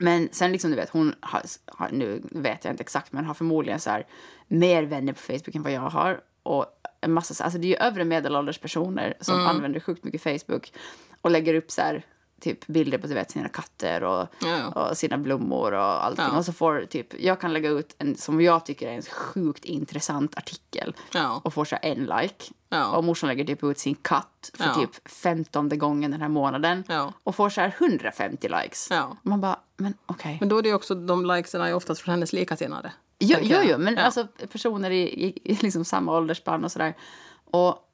men sen liksom, du vet, hon har, har, nu vet jag inte exakt, men har förmodligen så här, mer vänner på Facebook än vad jag har. Och en massa, så- alltså det är ju övre medelålders personer som Mm. använder sjukt mycket Facebook och lägger upp så här, typ bilder på vet, sina katter och, Ja, och sina blommor och allting. Ja. Och så får typ, jag kan lägga ut en som jag tycker är en sjukt intressant artikel Ja. och får så en like. Och morsan lägger typ ut sin katt för typ femtonde gången den här månaden och får så här 150 likes. Man bara, men okej. Men då är det också, de likesen är oftast från hennes likasinnade. Jo, jo, jo, men alltså personer i, i, i liksom samma åldersspann och sådär. Och,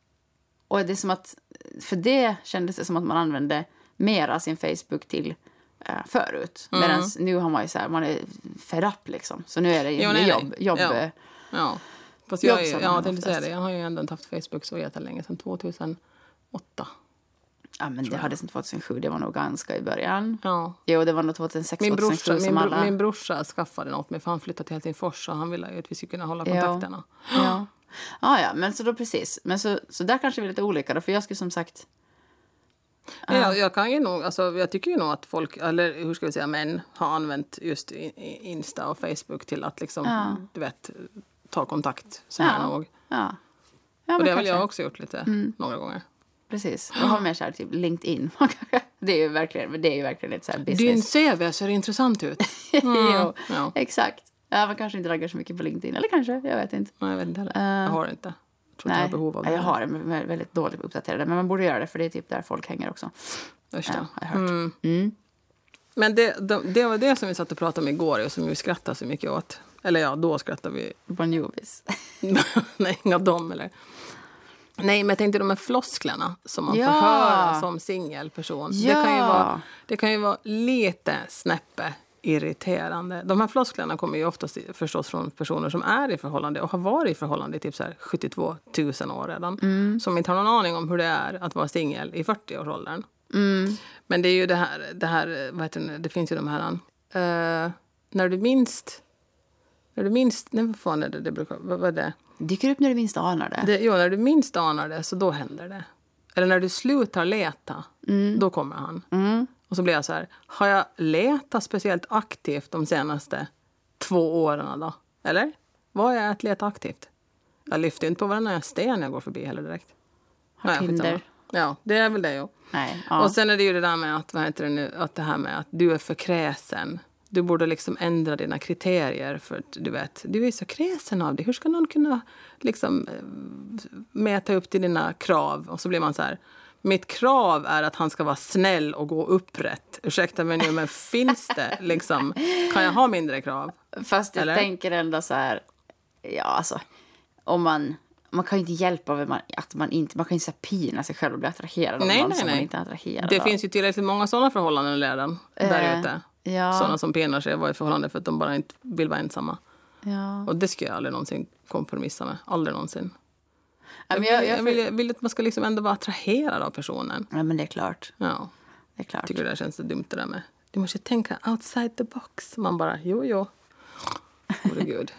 och det är som att, för det kändes det som att man använde mer av sin Facebook till eh, förut. Mm. Medan nu har man ju så här, man är fed up liksom. Så nu är det Jo, nej, jobb, jobb Ja. Ja. Fast jag, är, ja, tänkte säga det. Jag har ju ändå inte haft Facebook så jättelänge, sedan 2008. Ja, men det hade sen 2007, det var nog ganska i början. Ja. Jo, det var nog 2006, Min 2007 brorsa, min, som bro, alla... min brorsa skaffade något med för han flyttade till Helsingfors och han ville ju att vi skulle kunna hålla Ja. kontakterna. Ja. Ah, ja, men så då precis. Men så, så där kanske vi är lite olika då, för jag skulle som sagt... Jag, jag, kan ju nog, alltså, jag tycker ju nog att folk, eller hur ska vi säga, män har använt just Insta och Facebook till att liksom, Ja. du vet, ta kontakt så här Ja. nog. Ja. Ja, Och det har väl. Mm. jag också gjort lite, några gånger. Precis. Jag har mer så här, typ LinkedIn. det är ju verkligen, det är ju verkligen ett så här Din business. CV ser intressant ut. jo, Ja. exakt. Ja, man kanske inte raggar så mycket på LinkedIn. Eller kanske, jag vet inte. Nej, jag vet inte heller. jag har inte. Tror inte jag Nej, har behov av det. ja, jag har är väldigt dåligt uppdaterade. Men man borde göra det, för det är typ där folk hänger också. Usch, Ja, ja. har hört. Men det, det, det var det som vi satt och pratade om igår och som vi skrattade så mycket åt. Eller ja, då skrattar vi. Bon Jovis. Nej, inga dem eller. Nej, men jag tänkte de här flosklerna som man Ja. får höra som singelperson. Det, kan ju Ja. vara, det kan ju vara lite snäppe irriterande. De här flosklerna kommer ju oftast förstås från personer som är i förhållande och har varit i förhållande i typ så här 72 000 år redan. Mm. Som inte har någon aning om hur det är att vara singel i 40-årsåldern. Mm. Men det är ju det här, det här vad heter det, det finns ju de här... eh, när du minst... När du minst... Nej, vad fan är det det brukar... Vad, vad är det? Dyker upp när du minst anar det. det? Jo, när du minst anar det, så då händer det. Eller när du slutar leta, då kommer han. Mm. Och så blir jag så här, har jag letat speciellt aktivt de senaste två åren då? Eller? Vad är att leta aktivt? Jag lyfter inte på varenda sten jag går förbi heller direkt. Har Nej. Tinder. Ja, det är väl det ju. Nej. Ja. Och sen är det ju det där med att, vad heter det nu, att det här med att du är för kräsen. Du borde liksom ändra dina kriterier för att du vet, du är så kräsen av dig. Hur ska någon kunna liksom eh, mäta upp till dina krav? Och så blir man så här, mitt krav är att han ska vara snäll och gå upprätt. Ursäkta mig nu, men finns det liksom, kan jag ha mindre krav? Fast jag Eller? tänker ändå så här... Ja, alltså... Om man... Man kan ju inte hjälpa man, att man inte... Man kan ju inte så pina sig själv och bli attraherad av Nej, någon nej, som man inte är attraherad Det av. finns ju tillräckligt många sådana förhållanden redan där Eh, ute. ja. Sådana som penar sig vara i förhållande för att de bara inte vill vara ensamma. Ja. Och det skulle jag aldrig någonsin kompromissa med. Aldrig någonsin. Ja, Jag vill, jag, vill, jag vill att man ska liksom ändå vara attraherad av personen. ja, men det är klart. Ja, Det är klart. tycker det där känns så dumt det där med. Du måste tänka outside the box. Man bara, jo, jo. Gode gud.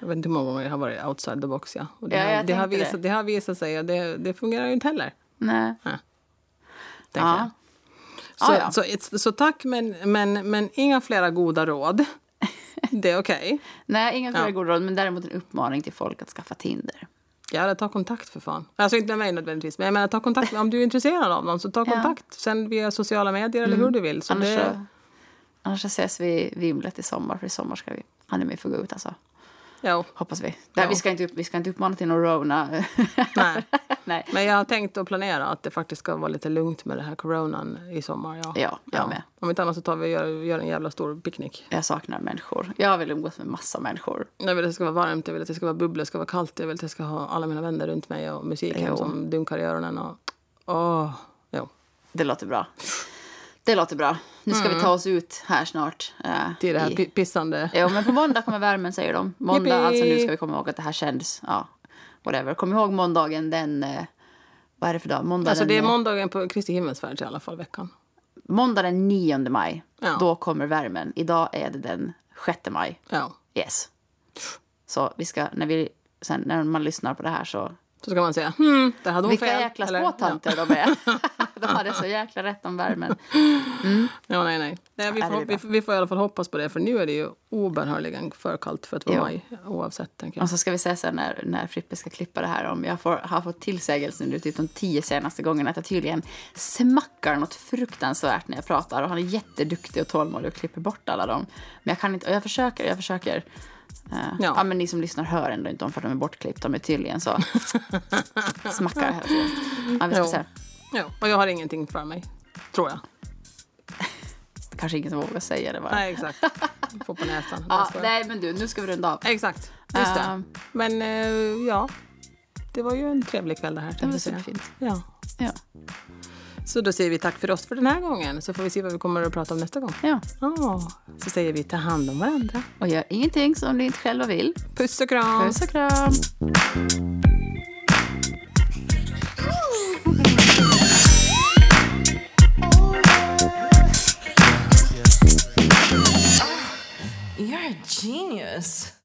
Jag vet inte hur många gånger jag har varit outside the box. Ja. Och det, Ja, har, det, har visat, det. det har visat sig att det, det fungerar ju inte heller. Nej. Tänker Ja. jag. Så, Ja, ja. Så, it's- så tack, men, men, men inga flera goda råd. Det är okej. Nej, inga fler Ja. goda råd, men däremot en uppmaning till folk att skaffa Tinder. Ja, ta kontakt för fan. Alltså inte med mig nödvändigtvis, men jag menar ta kontakt. Om du är intresserad av någon så ta Ja. Mm. kontakt. Sen via sociala medier eller hur du vill. Så Annars, det, så, annars så ses vi i Vimlet i sommar, för i sommar ska vi anime få gå ut alltså. Ja, Hoppas vi. Nej, Ja. vi, ska inte, upp- vi ska inte uppmana till någon rona. nej. Nej. Men jag har tänkt att planera att det faktiskt ska vara lite lugnt med det här coronan i sommar. Ja, Ja, jag med. Om inte annat så tar vi och gör, gör en jävla stor picknick. Jag saknar människor. Jag vill umgås med massa människor. Jag vill att det ska vara varmt, jag vill att det ska vara bubblor, det ska vara kallt. Jag vill att jag ska ha alla mina vänner runt mig och musiken Jo. som dunkar i öronen. Och, åh, jo. Det låter bra. Det låter bra. Nu ska vi ta oss ut här snart. eh, Till det här i- pi- pissande... Jo, men på måndag kommer värmen, säger de. Måndag, Yippee! alltså nu ska vi komma ihåg att det här känns, ja, whatever. Kom ihåg måndagen den, eh, vad är det för dag? Måndag, Alltså den, det är måndagen på Kristi himmelsfärd i alla fall, veckan. måndag den 9 maj. Ja. Då kommer värmen. Idag är det den 6 maj. Ja. Yes. Så vi ska, när vi, sen när man lyssnar på det här så, Så ska man säga, hmm, där hade hon vilka fel. jäkla eller? spåtanter de är. de hade så jäkla rätt om värmen. Ja, nej, nej. nej vi, Ja, det får, vi, vi får i alla fall hoppas på det, för nu är det ju obönhörligen för kallt för att vara Jo. maj, oavsett. Tänker jag. Och så ska vi se sen när, när Frippe ska klippa det här om jag får, har fått tillsägelsen nu typ de tio senaste gångerna att jag tydligen smackar något fruktansvärt när jag pratar och han är jätteduktig och tålmodig och klipper bort alla dem. Men jag kan inte, och jag försöker, jag försöker. Eh, Ja. ja. men ni som lyssnar hör ändå inte om för att de är bortklippt, de är tydligen så smackar tiden. Ja, vi ska Jo. se. Ja, och jag har ingenting för mig, tror jag. Kanske ingen som vågar säga det bara. Nej, exakt. Få på näsan. Ja, nej men du, nu ska vi runda av. Exakt, just det. Ehm. Men eh, ja, det var ju en trevlig kväll det här. tänkte var superfint. Ja. Ja. Så då säger vi tack för oss för den här gången, så får vi se vad vi kommer att prata om nästa gång. ja. Ja, så säger vi ta hand om varandra. Och gör ingenting som ni inte själva vill. Puss och kram! Puss och kram! You're a genius.